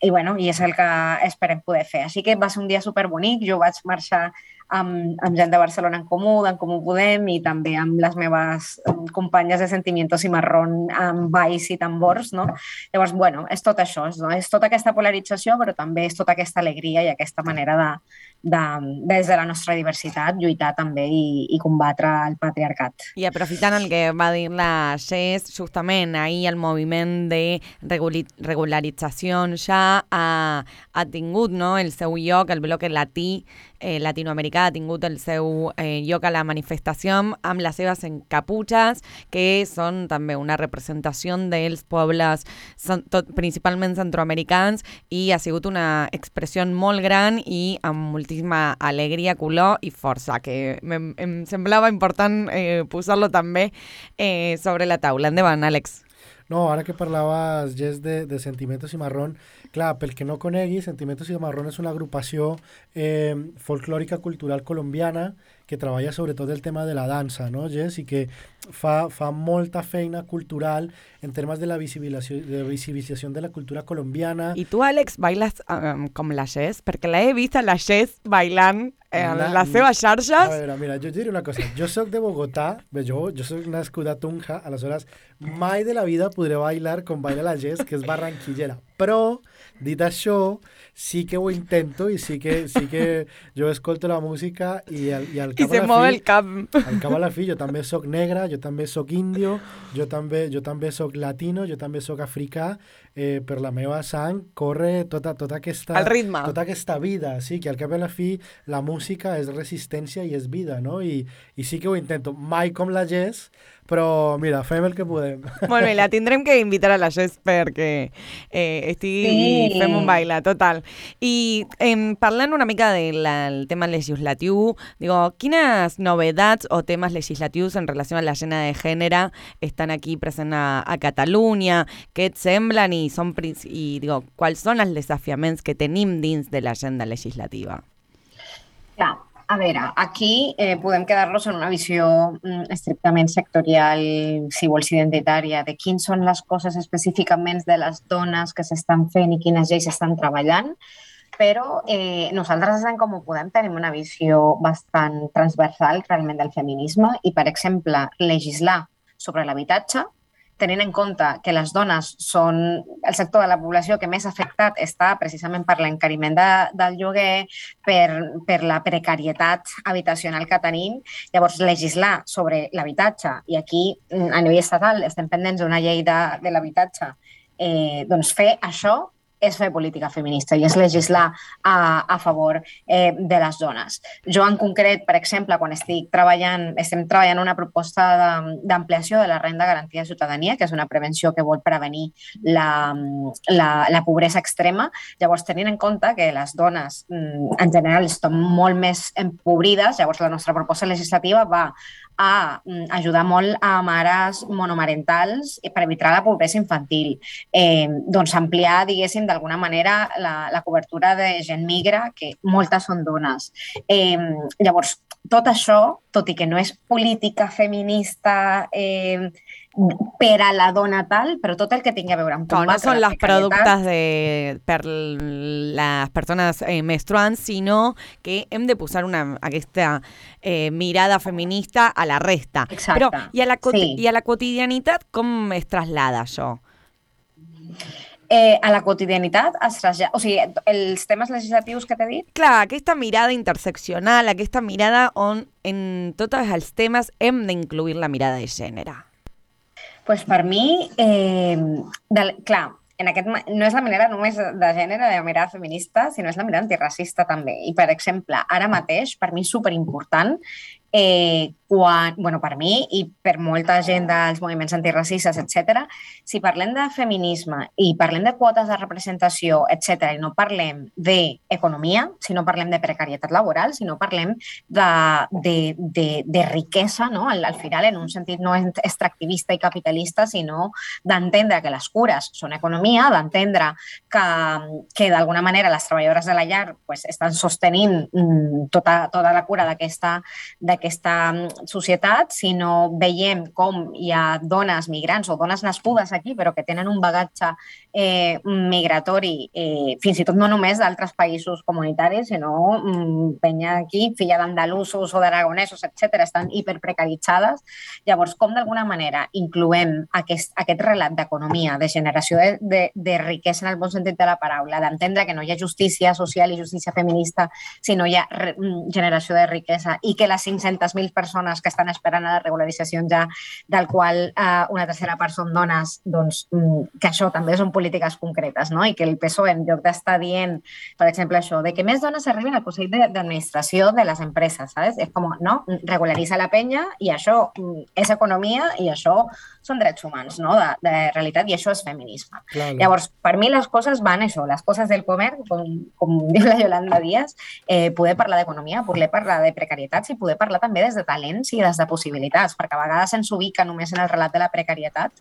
i, bueno, i és el que esperem poder fer. Així que va ser un dia superbonic, jo vaig marxar amb, amb gent de Barcelona en Comú, d'en Comú Podem i també amb les meves companyes de Sentimientos i Marrón amb Baix i Tambors, no? Llavors, bueno, és tot això, no? és tota aquesta polarització, però també és tota aquesta alegria i aquesta manera de, de, des de la nostra diversitat, lluitar també i, i combatre el patriarcat. I aprofitant el que va dir la Xés, justament ahir el moviment de regularització ja ha, ha tingut no, el seu lloc, el bloc latí eh, latinoamericà ha tingut el seu eh, lloc a la manifestació amb les seves encaputxes, que són també una representació dels pobles tot, principalment centroamericans i ha sigut una expressió molt gran i amb moltíssima alegria, color i força, que em, em semblava important eh, posar-lo també eh, sobre la taula. Endavant, Àlex. No, ara que parlaves, Jess, de, de Sentimientos i Marrón, clar, pel que no conegui, Sentimientos i Marrón és una agrupació eh, folclòrica cultural colombiana que treballa sobretot el tema de la dansa, no, Jess? I que fa, fa molta feina cultural en termes de la visibilització de, visibilització de la cultura colombiana. I tu, Àlex, bailes um, com la Jess? Perquè l'he vist a la Jess bailant en la, les seves xarxes. A veure, mira, jo et diré una cosa. Jo sóc de Bogotà, bé, jo, jo sóc nascut a Tunja, aleshores mai de la vida podré bailar com baila la Jess, que és barranquillera. Però, dit això, sí que ho intento i sí que, sí que jo escolto la música i, el, i al cap I se mou el cap. Al cap a la fi, jo també sóc negre, jo també sóc índio, jo també, jo també sóc latino, jo també sóc africà, eh, per la meva sang corre tota, tota, aquesta, el ritme. tota aquesta vida, sí, que al cap i a la fi la música és resistència i és vida, no? I, i sí que ho intento, mai com la Jess, però mira, fem el que podem. Molt bé, la tindrem que invitar a la Jess perquè eh, estigui sí. fem un baile, total. I eh, parlant una mica del tema legislatiu, digo, quines novedats o temes legislatius en relació a l'escena de gènere estan aquí present a, a Catalunya? Què et semblen i, són, i digo, quals són els desafiaments que tenim dins de l'agenda legislativa? Clar, a veure, aquí eh, podem quedar-nos en una visió mm, estrictament sectorial, si vols, identitària, de quins són les coses específicament de les dones que s'estan fent i quines lleis estan treballant, però eh, nosaltres, en Com ho Podem, tenim una visió bastant transversal realment del feminisme i, per exemple, legislar sobre l'habitatge tenint en compte que les dones són el sector de la població que més afectat està precisament per l'encariment de, del lloguer, per, per la precarietat habitacional que tenim. Llavors, legislar sobre l'habitatge, i aquí a nivell estatal estem pendents d'una llei de, de l'habitatge, eh, doncs fer això és fer política feminista i és legislar a, a favor eh, de les dones. Jo en concret, per exemple, quan estic treballant, estem treballant una proposta d'ampliació de, la renda garantida de ciutadania, que és una prevenció que vol prevenir la, la, la pobresa extrema. Llavors, tenint en compte que les dones mm, en general estan molt més empobrides, llavors la nostra proposta legislativa va a mm, ajudar molt a mares monomarentals per evitar la pobresa infantil. Eh, doncs ampliar, diguéssim, d'alguna manera la, la cobertura de gent migra, que moltes són dones. Eh, llavors, tot això, tot i que no és política feminista eh, per a la dona tal, però tot el que tingui a veure amb No, no los precarietat- productos de per las personas eh, menstruants, sinó que hem de posar una, aquesta eh, mirada feminista a la resta. Exacte, Però, i a, la sí. i a la quotidianitat com es traslada això? Eh, a la quotidianitat es trasllada... O sigui, els temes legislatius que t'he dit, Clar, aquesta mirada interseccional, aquesta mirada on en tots els temes hem d'incluir la mirada de gènere. Pues per mi, eh, del, clar, en aquest, no és la manera només de de gènere, de mirada feminista, sinó és la mirada antiracista també. I, per exemple, ara mateix, per mi és superimportant eh, quan, bueno, per mi i per molta gent dels moviments antiracistes, etc. si parlem de feminisme i parlem de quotes de representació, etc. i no parlem d'economia, si no parlem de precarietat laboral, si no parlem de, de, de, de riquesa, no? al, al final en un sentit no extractivista i capitalista, sinó d'entendre que les cures són economia, d'entendre que, que d'alguna manera les treballadores de la llar pues, estan sostenint mm, tota, tota la cura d'aquesta societat, sinó veiem com hi ha dones migrants o dones nascudes aquí, però que tenen un bagatge eh, migratori, eh, fins i tot no només d'altres països comunitaris, sinó mm, penya aquí, filla d'andalusos o d'aragonesos, etc estan hiperprecaritzades. Llavors, com d'alguna manera incloem aquest, aquest relat d'economia, de generació de, de, de riquesa en el bon sentit de la paraula, d'entendre que no hi ha justícia social i justícia feminista, sinó hi ha re, mm, generació de riquesa i que les 500.000 persones que estan esperant a la regularització ja, del qual eh, una tercera part són dones, doncs mm, que això també són polítiques concretes, no? I que el PSOE, en lloc d'estar dient, per exemple, això, de que més dones arribin al Consell de- d'Administració de les empreses, ¿sabes? És com, no, regularitza la penya i això mm, és economia i això són drets humans, no?, de, de realitat, i això és feminisme. Claro. Llavors, per mi les coses van això, les coses del comerç, com, com diu la Yolanda Díaz, eh, poder parlar d'economia, poder parlar de precarietats i poder parlar també des de talents i des de possibilitats, perquè a vegades ens ubica només en el relat de la precarietat,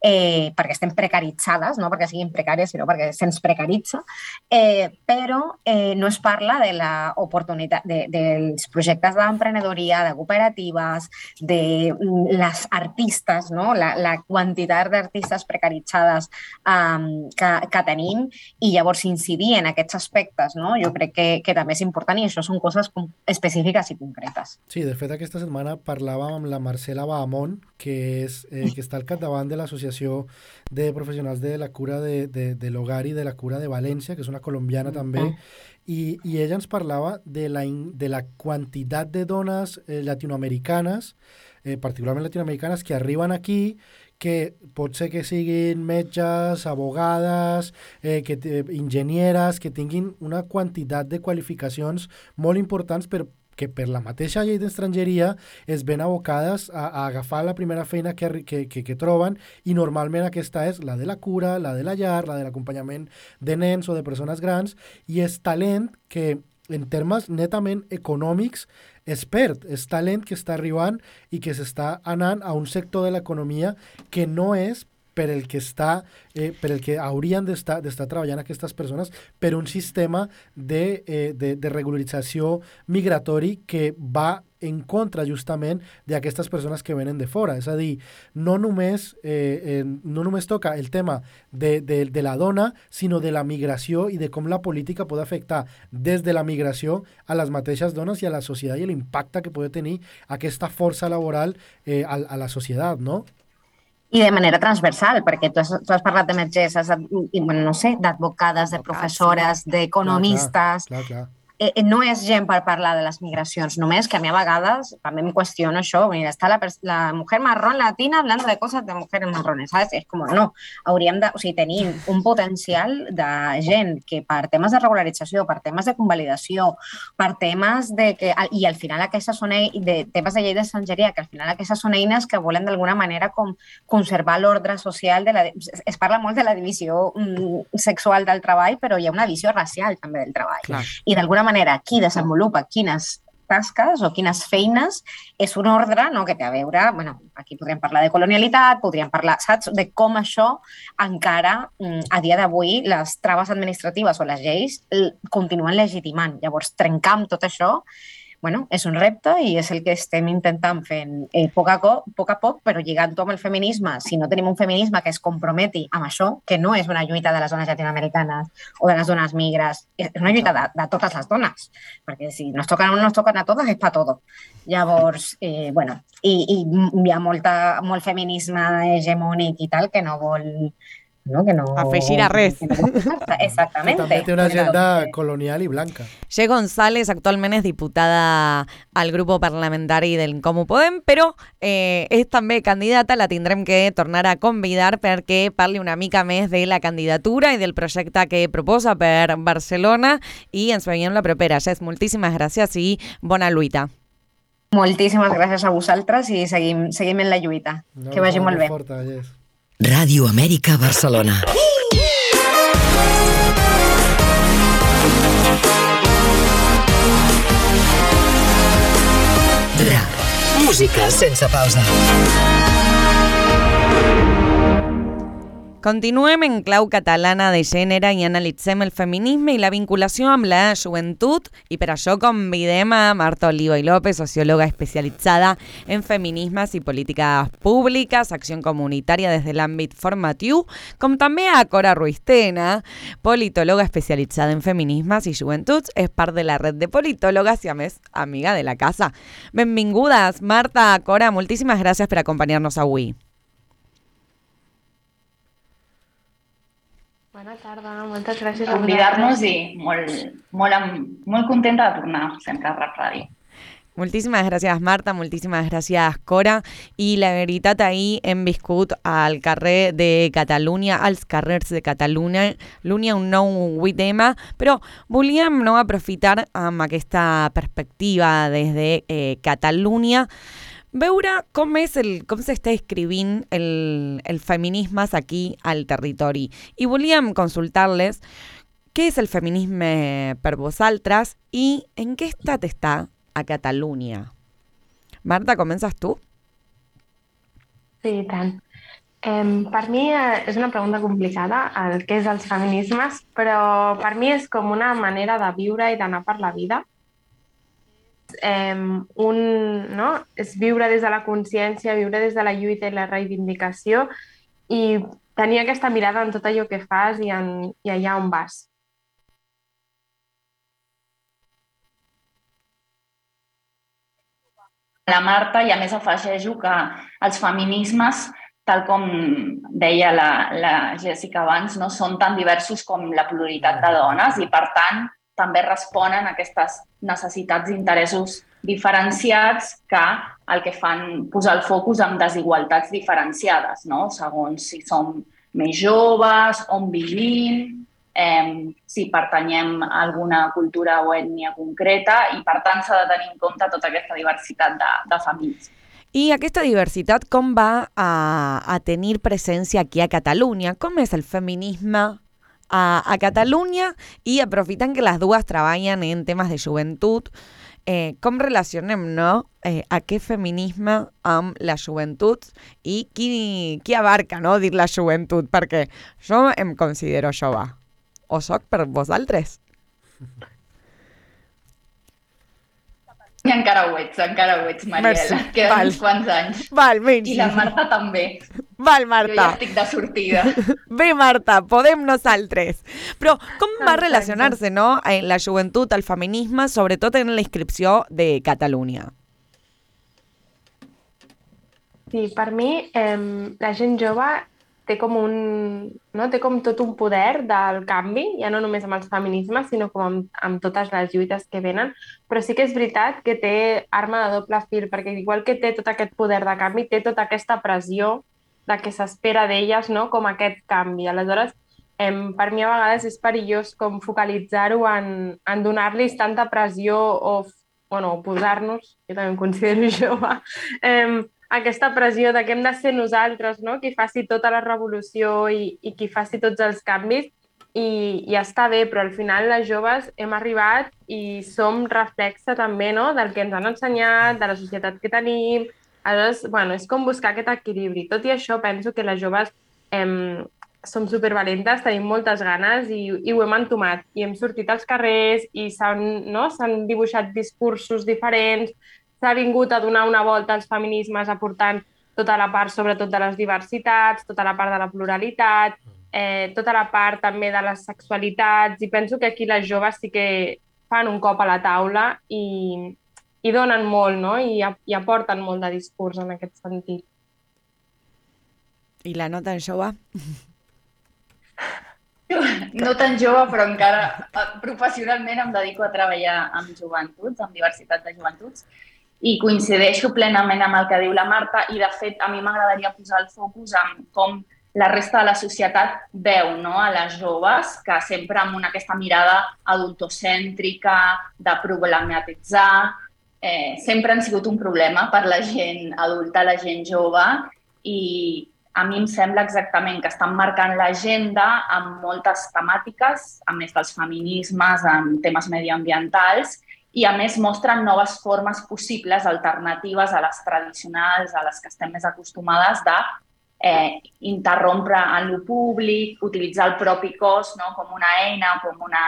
eh, perquè estem precaritzades, no perquè siguin precàries, sinó perquè se'ns precaritza, eh, però eh, no es parla de la oportunitat, de, dels projectes d'emprenedoria, de cooperatives, de mm, les artistes, no? la, la quantitat d'artistes precaritzades um, que, que tenim i llavors incidir en aquests aspectes, no? jo crec que, que també és important i això són coses específiques i concretes. Sí, de fet aquesta setmana parlàvem amb la Marcela Bahamón, que, és, eh, que està al capdavant de l'Associació de Professionals de la Cura de, de, de l'Hogar i de la Cura de València, que és una colombiana també, i, i ella ens parlava de la, in- de la quantitat de dones eh, latinoamericanes, eh, particularment latinoamericanes, que arriben aquí que pot ser que siguin metges, abogades, eh, que, te- enginyeres, que tinguin una quantitat de qualificacions molt importants per, que per la mateixa llei d'estrangeria es ven abocades a, a agafar la primera feina que, que, que, que troben i normalment aquesta és la de la cura, la de la llar, la de l'acompanyament de nens o de persones grans i és talent que en termes netament econòmics es perd, és talent que està arribant i que s'està anant a un sector de l'economia que no és per el que està, eh, el que haurien d'estar d'estar treballant aquestes persones per un sistema de, eh, de, de regularització migratori que va en contra justament d'aquestes persones que venen de fora. És a dir, no només, eh, eh, no només toca el tema de, de, de la dona, sinó de la migració i de com la política pot afectar des de la migració a les mateixes dones i a la societat i l'impacte que pot tenir aquesta força laboral eh, a, a la societat, no? I de manera transversal, perquè tu has, tu has parlat de metgesses, i, bueno, no sé, d'advocades, de professores, d'economistes, Clar, clar. Eh, no és gent per parlar de les migracions, només que a mi a vegades també em qüestiono això, mira, està la, la mujer marrón latina hablando de cosas de mujeres marrones, ¿sabes? És com, no, hauríem de, o sigui, tenim un potencial de gent que per temes de regularització, per temes de convalidació, per temes de que, i al final aquestes són ei- de temes de llei d'estrangeria, que al final aquestes són eines que volen d'alguna manera com conservar l'ordre social, de la, es, es parla molt de la divisió mm, sexual del treball, però hi ha una visió racial també del treball. Clar. I d'alguna manera, qui desenvolupa quines tasques o quines feines és un ordre no, que té a veure, bueno, aquí podríem parlar de colonialitat, podríem parlar, saps, de com això encara mm, a dia d'avui les traves administratives o les lleis continuen legitimant. Llavors, trencar amb tot això bueno, és un repte i és el que estem intentant fent eh, poc, a co, poc a poc, però lligant-ho amb el feminisme. Si no tenim un feminisme que es comprometi amb això, que no és una lluita de les dones llatinoamericanes o de les dones migres, és una lluita de, de totes les dones, perquè si nos toquen a un, nos toquen a totes, és pa todo. Llavors, eh, bueno, i, i hi ha molta, molt feminisme hegemònic i tal que no vol no? Que no Afegir a no. Que Exactamente. té una agenda colonial i blanca. Che González actualment és diputada al grup parlamentari del Comú Podem, però eh, és també candidata, la tindrem que tornar a convidar perquè parli una mica més de la candidatura i del projecte que proposa per Barcelona i ens veiem la propera. Jess, moltíssimes gràcies i bona lluita. Moltíssimes gràcies a vosaltres i seguim, seguim en la lluita. No, que vagi molt bé. Forta, yes. Ràdio Amèrica Barcelona. Música sense pausa. Continuem en clau catalana de gènere i analitzem el feminisme i la vinculació amb la joventut i per això convidem a Marta Oliva i López, socióloga especialitzada en feminismes i polítiques públiques, acció comunitària des de l'àmbit formatiu, com a Cora Ruistena, politòloga especialitzada en feminismes i joventuts, és part de la red de politòlogues i a més amiga de la casa. Benvingudes, Marta, Cora, moltíssimes gràcies per acompanyar-nos avui. Bona tarda, moltes gràcies per convidar-nos i molt, molt, molt contenta de tornar sempre a Rap Ràdio. Moltíssimes gràcies, Marta, moltíssimes gràcies, Cora. I la veritat, ahir hem viscut al carrer de Catalunya, als carrers de Catalunya, l'Unia un nou 8M, però volíem no, aprofitar amb aquesta perspectiva des de eh, Catalunya veure com és el, com s'està escrivint el, el feminismes aquí al territori. I volíem consultar-les què és el feminisme per vosaltres i en què estat està a Catalunya. Marta, comences tu? Sí, i tant. Eh, per mi eh, és una pregunta complicada, el que és els feminismes, però per mi és com una manera de viure i d'anar per la vida. Eh, un, no? És viure des de la consciència, viure des de la lluita i la reivindicació i tenir aquesta mirada en tot allò que fas i, en, i allà on vas. La Marta, i a més afegeixo que els feminismes, tal com deia la, la Jessica abans, no són tan diversos com la pluralitat de dones i, per tant, també responen a aquestes necessitats i interessos diferenciats que el que fan posar el focus en desigualtats diferenciades, no? segons si som més joves, on vivim, eh, si pertanyem a alguna cultura o ètnia concreta i, per tant, s'ha de tenir en compte tota aquesta diversitat de, de famílies. I aquesta diversitat com va a, a tenir presència aquí a Catalunya? Com és el feminisme a, a Catalunya? I aprofitant que les dues treballen en temes de joventut, eh, com relacionem no? eh, aquest feminisme amb la joventut i qui, qui abarca no? dir la joventut? Perquè jo em considero jove. O soc per vosaltres? I encara ho ets, encara ho ets, Mariela. Merci. Queden Val. uns quants anys. Val, menys. I la Marta també. Val, Jo Marta. ja estic de sortida. Bé, Marta, podem nosaltres. Però com va relacionar-se no, eh, la joventut, el feminisme, sobretot en la inscripció de Catalunya? Sí, per mi eh, la gent jove té com un, no? té com tot un poder del canvi, ja no només amb els feminismes, sinó com amb, amb totes les lluites que venen, però sí que és veritat que té arma de doble fil, perquè igual que té tot aquest poder de canvi, té tota aquesta pressió de que s'espera d'elles no? com aquest canvi. Aleshores, em, per mi a vegades és perillós com focalitzar-ho en, en donar-los tanta pressió o, bueno, posar-nos, jo també em considero jove, em, aquesta pressió de que hem de ser nosaltres, no? qui faci tota la revolució i, i qui faci tots els canvis, i, i està bé, però al final les joves hem arribat i som reflexe també no? del que ens han ensenyat, de la societat que tenim. Aleshores, bueno, és com buscar aquest equilibri. Tot i això, penso que les joves em, som supervalentes, tenim moltes ganes i, i ho hem entomat. I hem sortit als carrers i s'han no? dibuixat discursos diferents, s'ha vingut a donar una volta als feminismes aportant tota la part, sobretot, de les diversitats, tota la part de la pluralitat, eh, tota la part també de les sexualitats, i penso que aquí les joves sí que fan un cop a la taula i, i donen molt, no? I, i aporten molt de discurs en aquest sentit. I la nota en jove? No tan jove, però encara eh, professionalment em dedico a treballar amb joventuts, amb diversitat de joventuts, i coincideixo plenament amb el que diu la Marta i, de fet, a mi m'agradaria posar el focus en com la resta de la societat veu no? a les joves, que sempre amb una, aquesta mirada adultocèntrica, de problematitzar, eh, sempre han sigut un problema per la gent adulta, la gent jove, i a mi em sembla exactament que estan marcant l'agenda amb moltes temàtiques, a més dels feminismes, en temes medioambientals, i a més mostren noves formes possibles, alternatives a les tradicionals, a les que estem més acostumades de eh, interrompre en lo públic, utilitzar el propi cos no? com una eina, com una,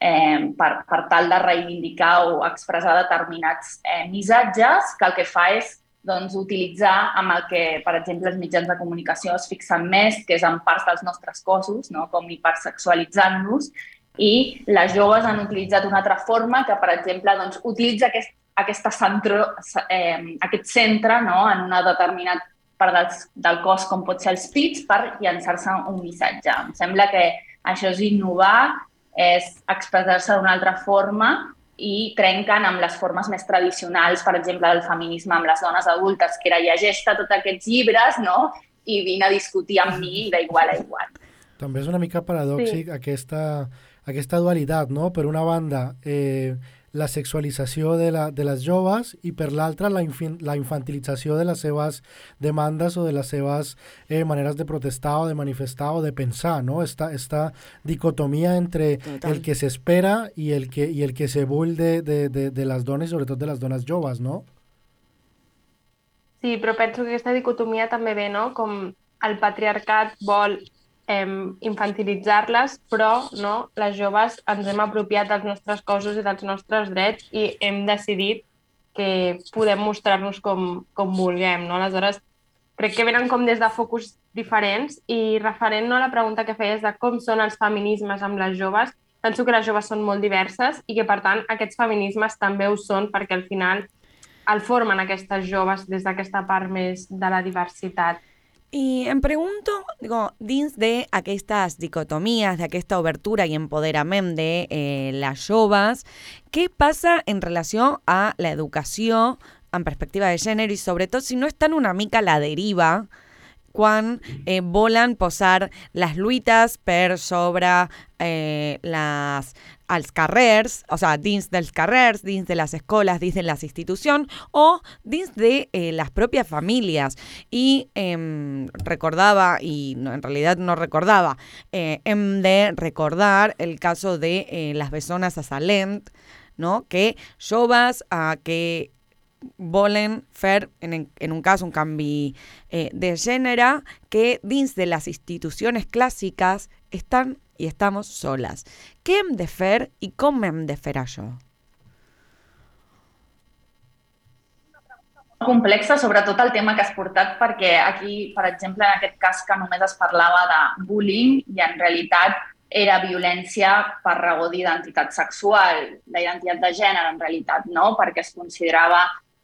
eh, per, per tal de reivindicar o expressar determinats eh, missatges, que el que fa és doncs, utilitzar amb el que, per exemple, els mitjans de comunicació es fixen més, que és en parts dels nostres cossos, no? com hipersexualitzant-los, i les joves han utilitzat una altra forma que, per exemple, doncs, utilitza aquest, aquesta centro, eh, aquest centre no? en una determinat part del, del cos, com pot ser els pits, per llançar-se un missatge. Em sembla que això és innovar, és expressar-se d'una altra forma i trenquen amb les formes més tradicionals, per exemple, del feminisme amb les dones adultes, que era llegeix-te tots aquests llibres no? i vine a discutir amb mi d'igual a igual. També és una mica paradòxic sí. aquesta, aquesta dualitat, no? Per una banda, eh, la sexualització de, la, de les joves i per l'altra la, infin, la infantilització de les seves demandes o de les seves eh, maneres de protestar o de manifestar o de pensar, no? Esta, esta dicotomia entre Total. el que s'espera i, el que, i el que se vull de, de, de, de les dones, sobretot de les dones joves, no? Sí, però penso que aquesta dicotomia també ve, no? Com el patriarcat vol eh, infantilitzar-les, però no, les joves ens hem apropiat dels nostres cossos i dels nostres drets i hem decidit que podem mostrar-nos com, com vulguem. No? Aleshores, crec que venen com des de focus diferents i referent no, a la pregunta que feies de com són els feminismes amb les joves, penso que les joves són molt diverses i que, per tant, aquests feminismes també ho són perquè al final el formen aquestes joves des d'aquesta part més de la diversitat. Y em pregunto, digo, dins de aquestes dicotomías, de aquesta obertura i empoderament de eh, les joves, què passa en relació a l'educació en perspectiva de gènere i sobretot si no estan una mica la deriva quan eh, volen posar les lluites per sobre eh, les, els carrers, o sea, dins dels carrers, dins de les escoles, dins de les institucions o dins de eh, les pròpies famílies. I eh, recordava, i no, en realitat no recordava, eh, hem de recordar el caso de eh, les bessones a Salent, no? que joves eh, que volen fer, en, en un cas, un canvi eh, de gènere que dins de les institucions clàssiques estan i estamos soles. Què hem de fer i com hem de fer això? complexa, sobretot el tema que has portat, perquè aquí, per exemple, en aquest cas que només es parlava de bullying i en realitat era violència per raó d'identitat sexual, la identitat de gènere en realitat, no? perquè es considerava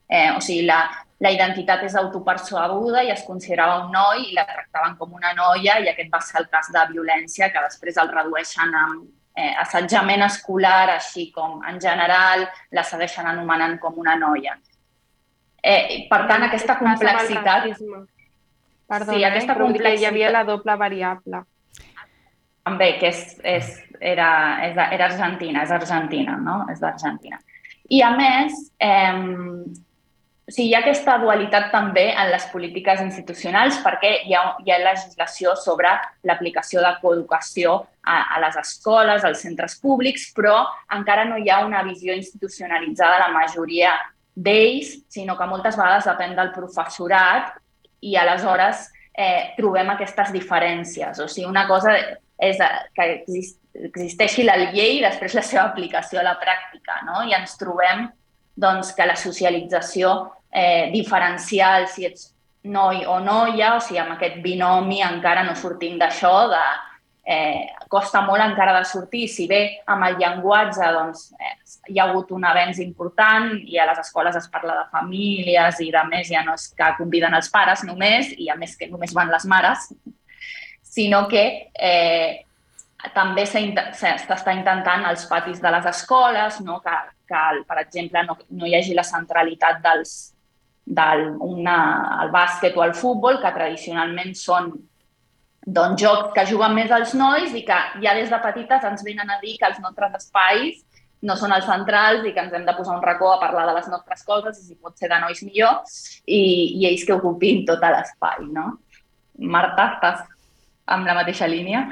Eh, o sigui, la, la identitat és autopercebuda i es considerava un noi i la tractaven com una noia i aquest va ser el cas de violència que després el redueixen a eh, assetjament escolar, així com en general la segueixen anomenant com una noia. Eh, per tant, aquesta complexitat... Perdona, sí, aquesta eh, complexitat... hi havia la doble variable. També, que és, és, era, és, era argentina, és argentina, no? És d'Argentina. I a més, eh, o sigui, hi ha aquesta dualitat també en les polítiques institucionals perquè hi ha, hi ha legislació sobre l'aplicació de coeducació a, a les escoles, als centres públics, però encara no hi ha una visió institucionalitzada de la majoria d'ells, sinó que moltes vegades depèn del professorat i aleshores eh, trobem aquestes diferències. O sigui, una cosa és que exist, existeixi la llei i després la seva aplicació a la pràctica, no? I ens trobem doncs, que la socialització eh, diferencial, si ets noi o noia, o sigui, amb aquest binomi encara no sortim d'això, de, eh, costa molt encara de sortir. Si bé amb el llenguatge doncs, eh, hi ha hagut un avenç important i a les escoles es parla de famílies i de més, ja no és que conviden els pares només, i a més que només van les mares, sinó que eh, també s'està intentant als patis de les escoles no? que, que per exemple, no, no hi hagi la centralitat dels, del una, el bàsquet o el futbol, que tradicionalment són doncs, jocs que juguen més els nois i que ja des de petites ens venen a dir que els nostres espais no són els centrals i que ens hem de posar un racó a parlar de les nostres coses i si pot ser de nois millor i, i ells que ocupin tot l'espai, no? Marta, estàs amb la mateixa línia?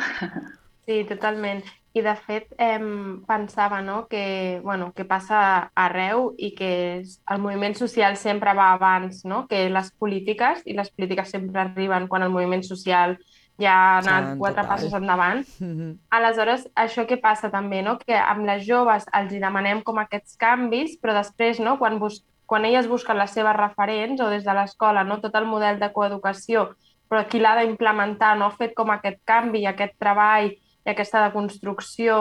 Sí, totalment. I de fet eh, pensava no, que, bueno, que passa arreu i que el moviment social sempre va abans no? que les polítiques i les polítiques sempre arriben quan el moviment social ja ha anat sí, quatre total. passos endavant. Mm -hmm. Aleshores, això que passa també, no? que amb les joves els hi demanem com aquests canvis, però després, no? quan, bus quan elles busquen les seves referents o des de l'escola, no? tot el model de coeducació, però qui l'ha d'implementar no ha fet com aquest canvi i aquest treball i aquesta deconstrucció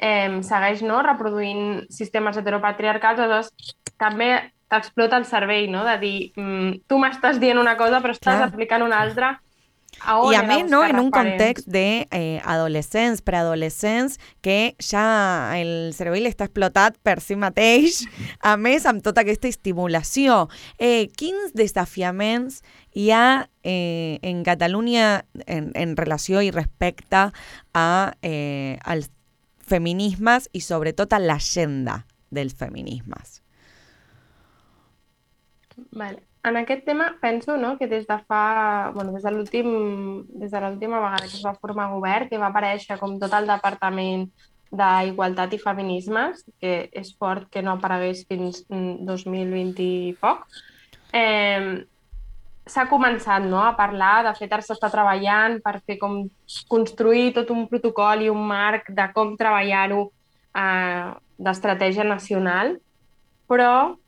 eh, segueix no, reproduint sistemes heteropatriarcals, aleshores també t'explota el cervell, no? de dir, mm, tu m'estàs dient una cosa però estàs Clar. aplicant una altra y a mí, ¿no? En un contexto de eh, adolescents, preadolescents, que ja el cervell està explotat per si mateix, a més amb tota aquesta estimulació. Eh, quins desafiaments hi ha eh, en Catalunya en, en relació i respecte a, eh, als feminismes i sobretot a l'agenda dels feminismes? Vale. En aquest tema penso no, que des de fa, bueno, des de l'últim des de l'última vegada que es va formar govern, que va aparèixer com tot el departament d'Igualtat i Feminismes, que és fort que no aparegués fins 2020 i poc, eh, s'ha començat no, a parlar, de fet ara s'està treballant per fer com construir tot un protocol i un marc de com treballar-ho eh, d'estratègia nacional, però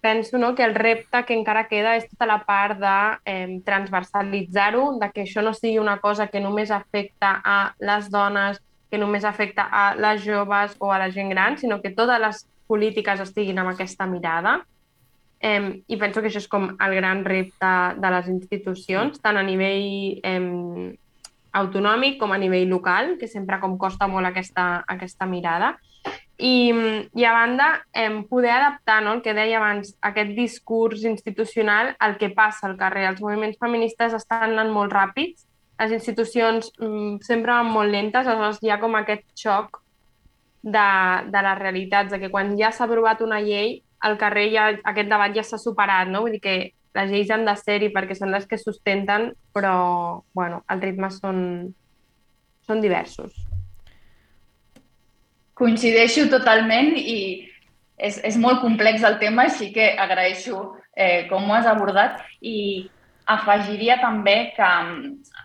penso no, que el repte que encara queda és tota la part de eh, transversalitzar-ho, de que això no sigui una cosa que només afecta a les dones, que només afecta a les joves o a la gent gran, sinó que totes les polítiques estiguin amb aquesta mirada. Eh, I penso que això és com el gran repte de les institucions, tant a nivell eh, autonòmic com a nivell local, que sempre com costa molt aquesta, aquesta mirada. I, i a banda, eh, poder adaptar no, el que deia abans, aquest discurs institucional al que passa al carrer. Els moviments feministes estan anant molt ràpids, les institucions mm, sempre van molt lentes, aleshores hi ha com aquest xoc de, de les realitats, de que quan ja s'ha aprovat una llei, al carrer ja, aquest debat ja s'ha superat, no? Vull dir que les lleis han de ser-hi perquè són les que sustenten, però bueno, els ritmes són, són diversos. Coincideixo totalment i és, és molt complex el tema, així que agraeixo eh, com ho has abordat. I afegiria també que mm,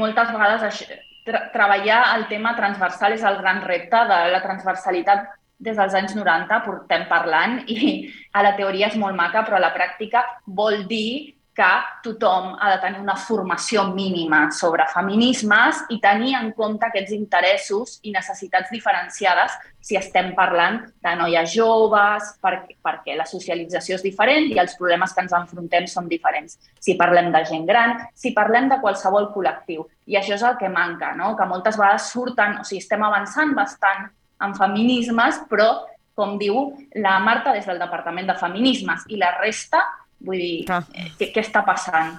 moltes vegades això, tra treballar el tema transversal és el gran repte de la transversalitat des dels anys 90 portem parlant i a la teoria és molt maca, però a la pràctica vol dir que tothom ha de tenir una formació mínima sobre feminismes i tenir en compte aquests interessos i necessitats diferenciades si estem parlant de noies joves, perquè, perquè la socialització és diferent i els problemes que ens enfrontem són diferents. Si parlem de gent gran, si parlem de qualsevol col·lectiu. I això és el que manca, no? que moltes vegades surten, o sigui, estem avançant bastant en feminismes, però, com diu la Marta des del Departament de Feminismes, i la resta Vull dir, ah. què, què està passant?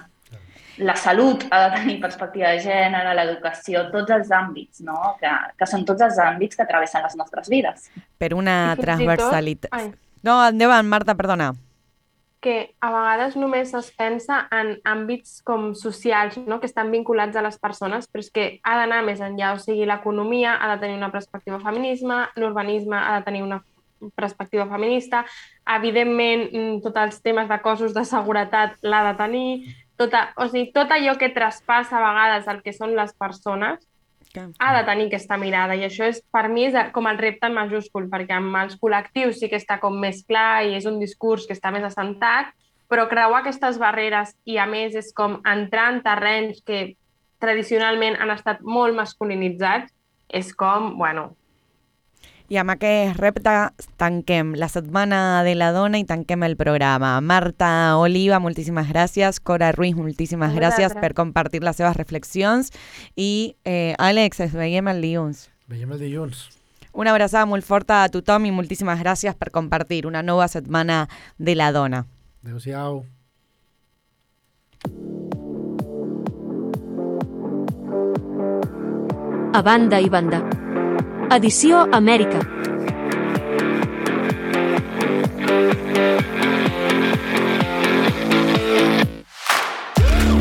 La salut ha de tenir perspectiva de gènere, l'educació, tots els àmbits, no? que, que són tots els àmbits que travessen les nostres vides. Per una transversalitat... No, endavant, Marta, perdona. que a vegades només es pensa en àmbits com socials, no? que estan vinculats a les persones, però és que ha d'anar més enllà, o sigui, l'economia ha de tenir una perspectiva feminisme, l'urbanisme ha de tenir una perspectiva feminista, evidentment mm, tots els temes de cossos de seguretat l'ha de tenir, tota, o sigui, tot allò que traspassa a vegades el que són les persones, ha de tenir aquesta mirada. I això és, per mi és com el repte en majúscul, perquè amb els col·lectius sí que està com més clar i és un discurs que està més assentat, però creuar aquestes barreres i a més és com entrar en terrenys que tradicionalment han estat molt masculinitzats, és com, bueno, I amb aquest repte tanquem la setmana de la dona i tanquem el programa. Marta Oliva, moltíssimes gràcies. Cora Ruiz, moltíssimes gràcies per compartir les seves reflexions. I eh, Àlex, ens veiem el dilluns. Veiem el dilluns. Una abraçada molt forta a tothom i moltíssimes gràcies per compartir una nova setmana de la dona. Adéu-siau. A banda i banda. Edició Amèrica.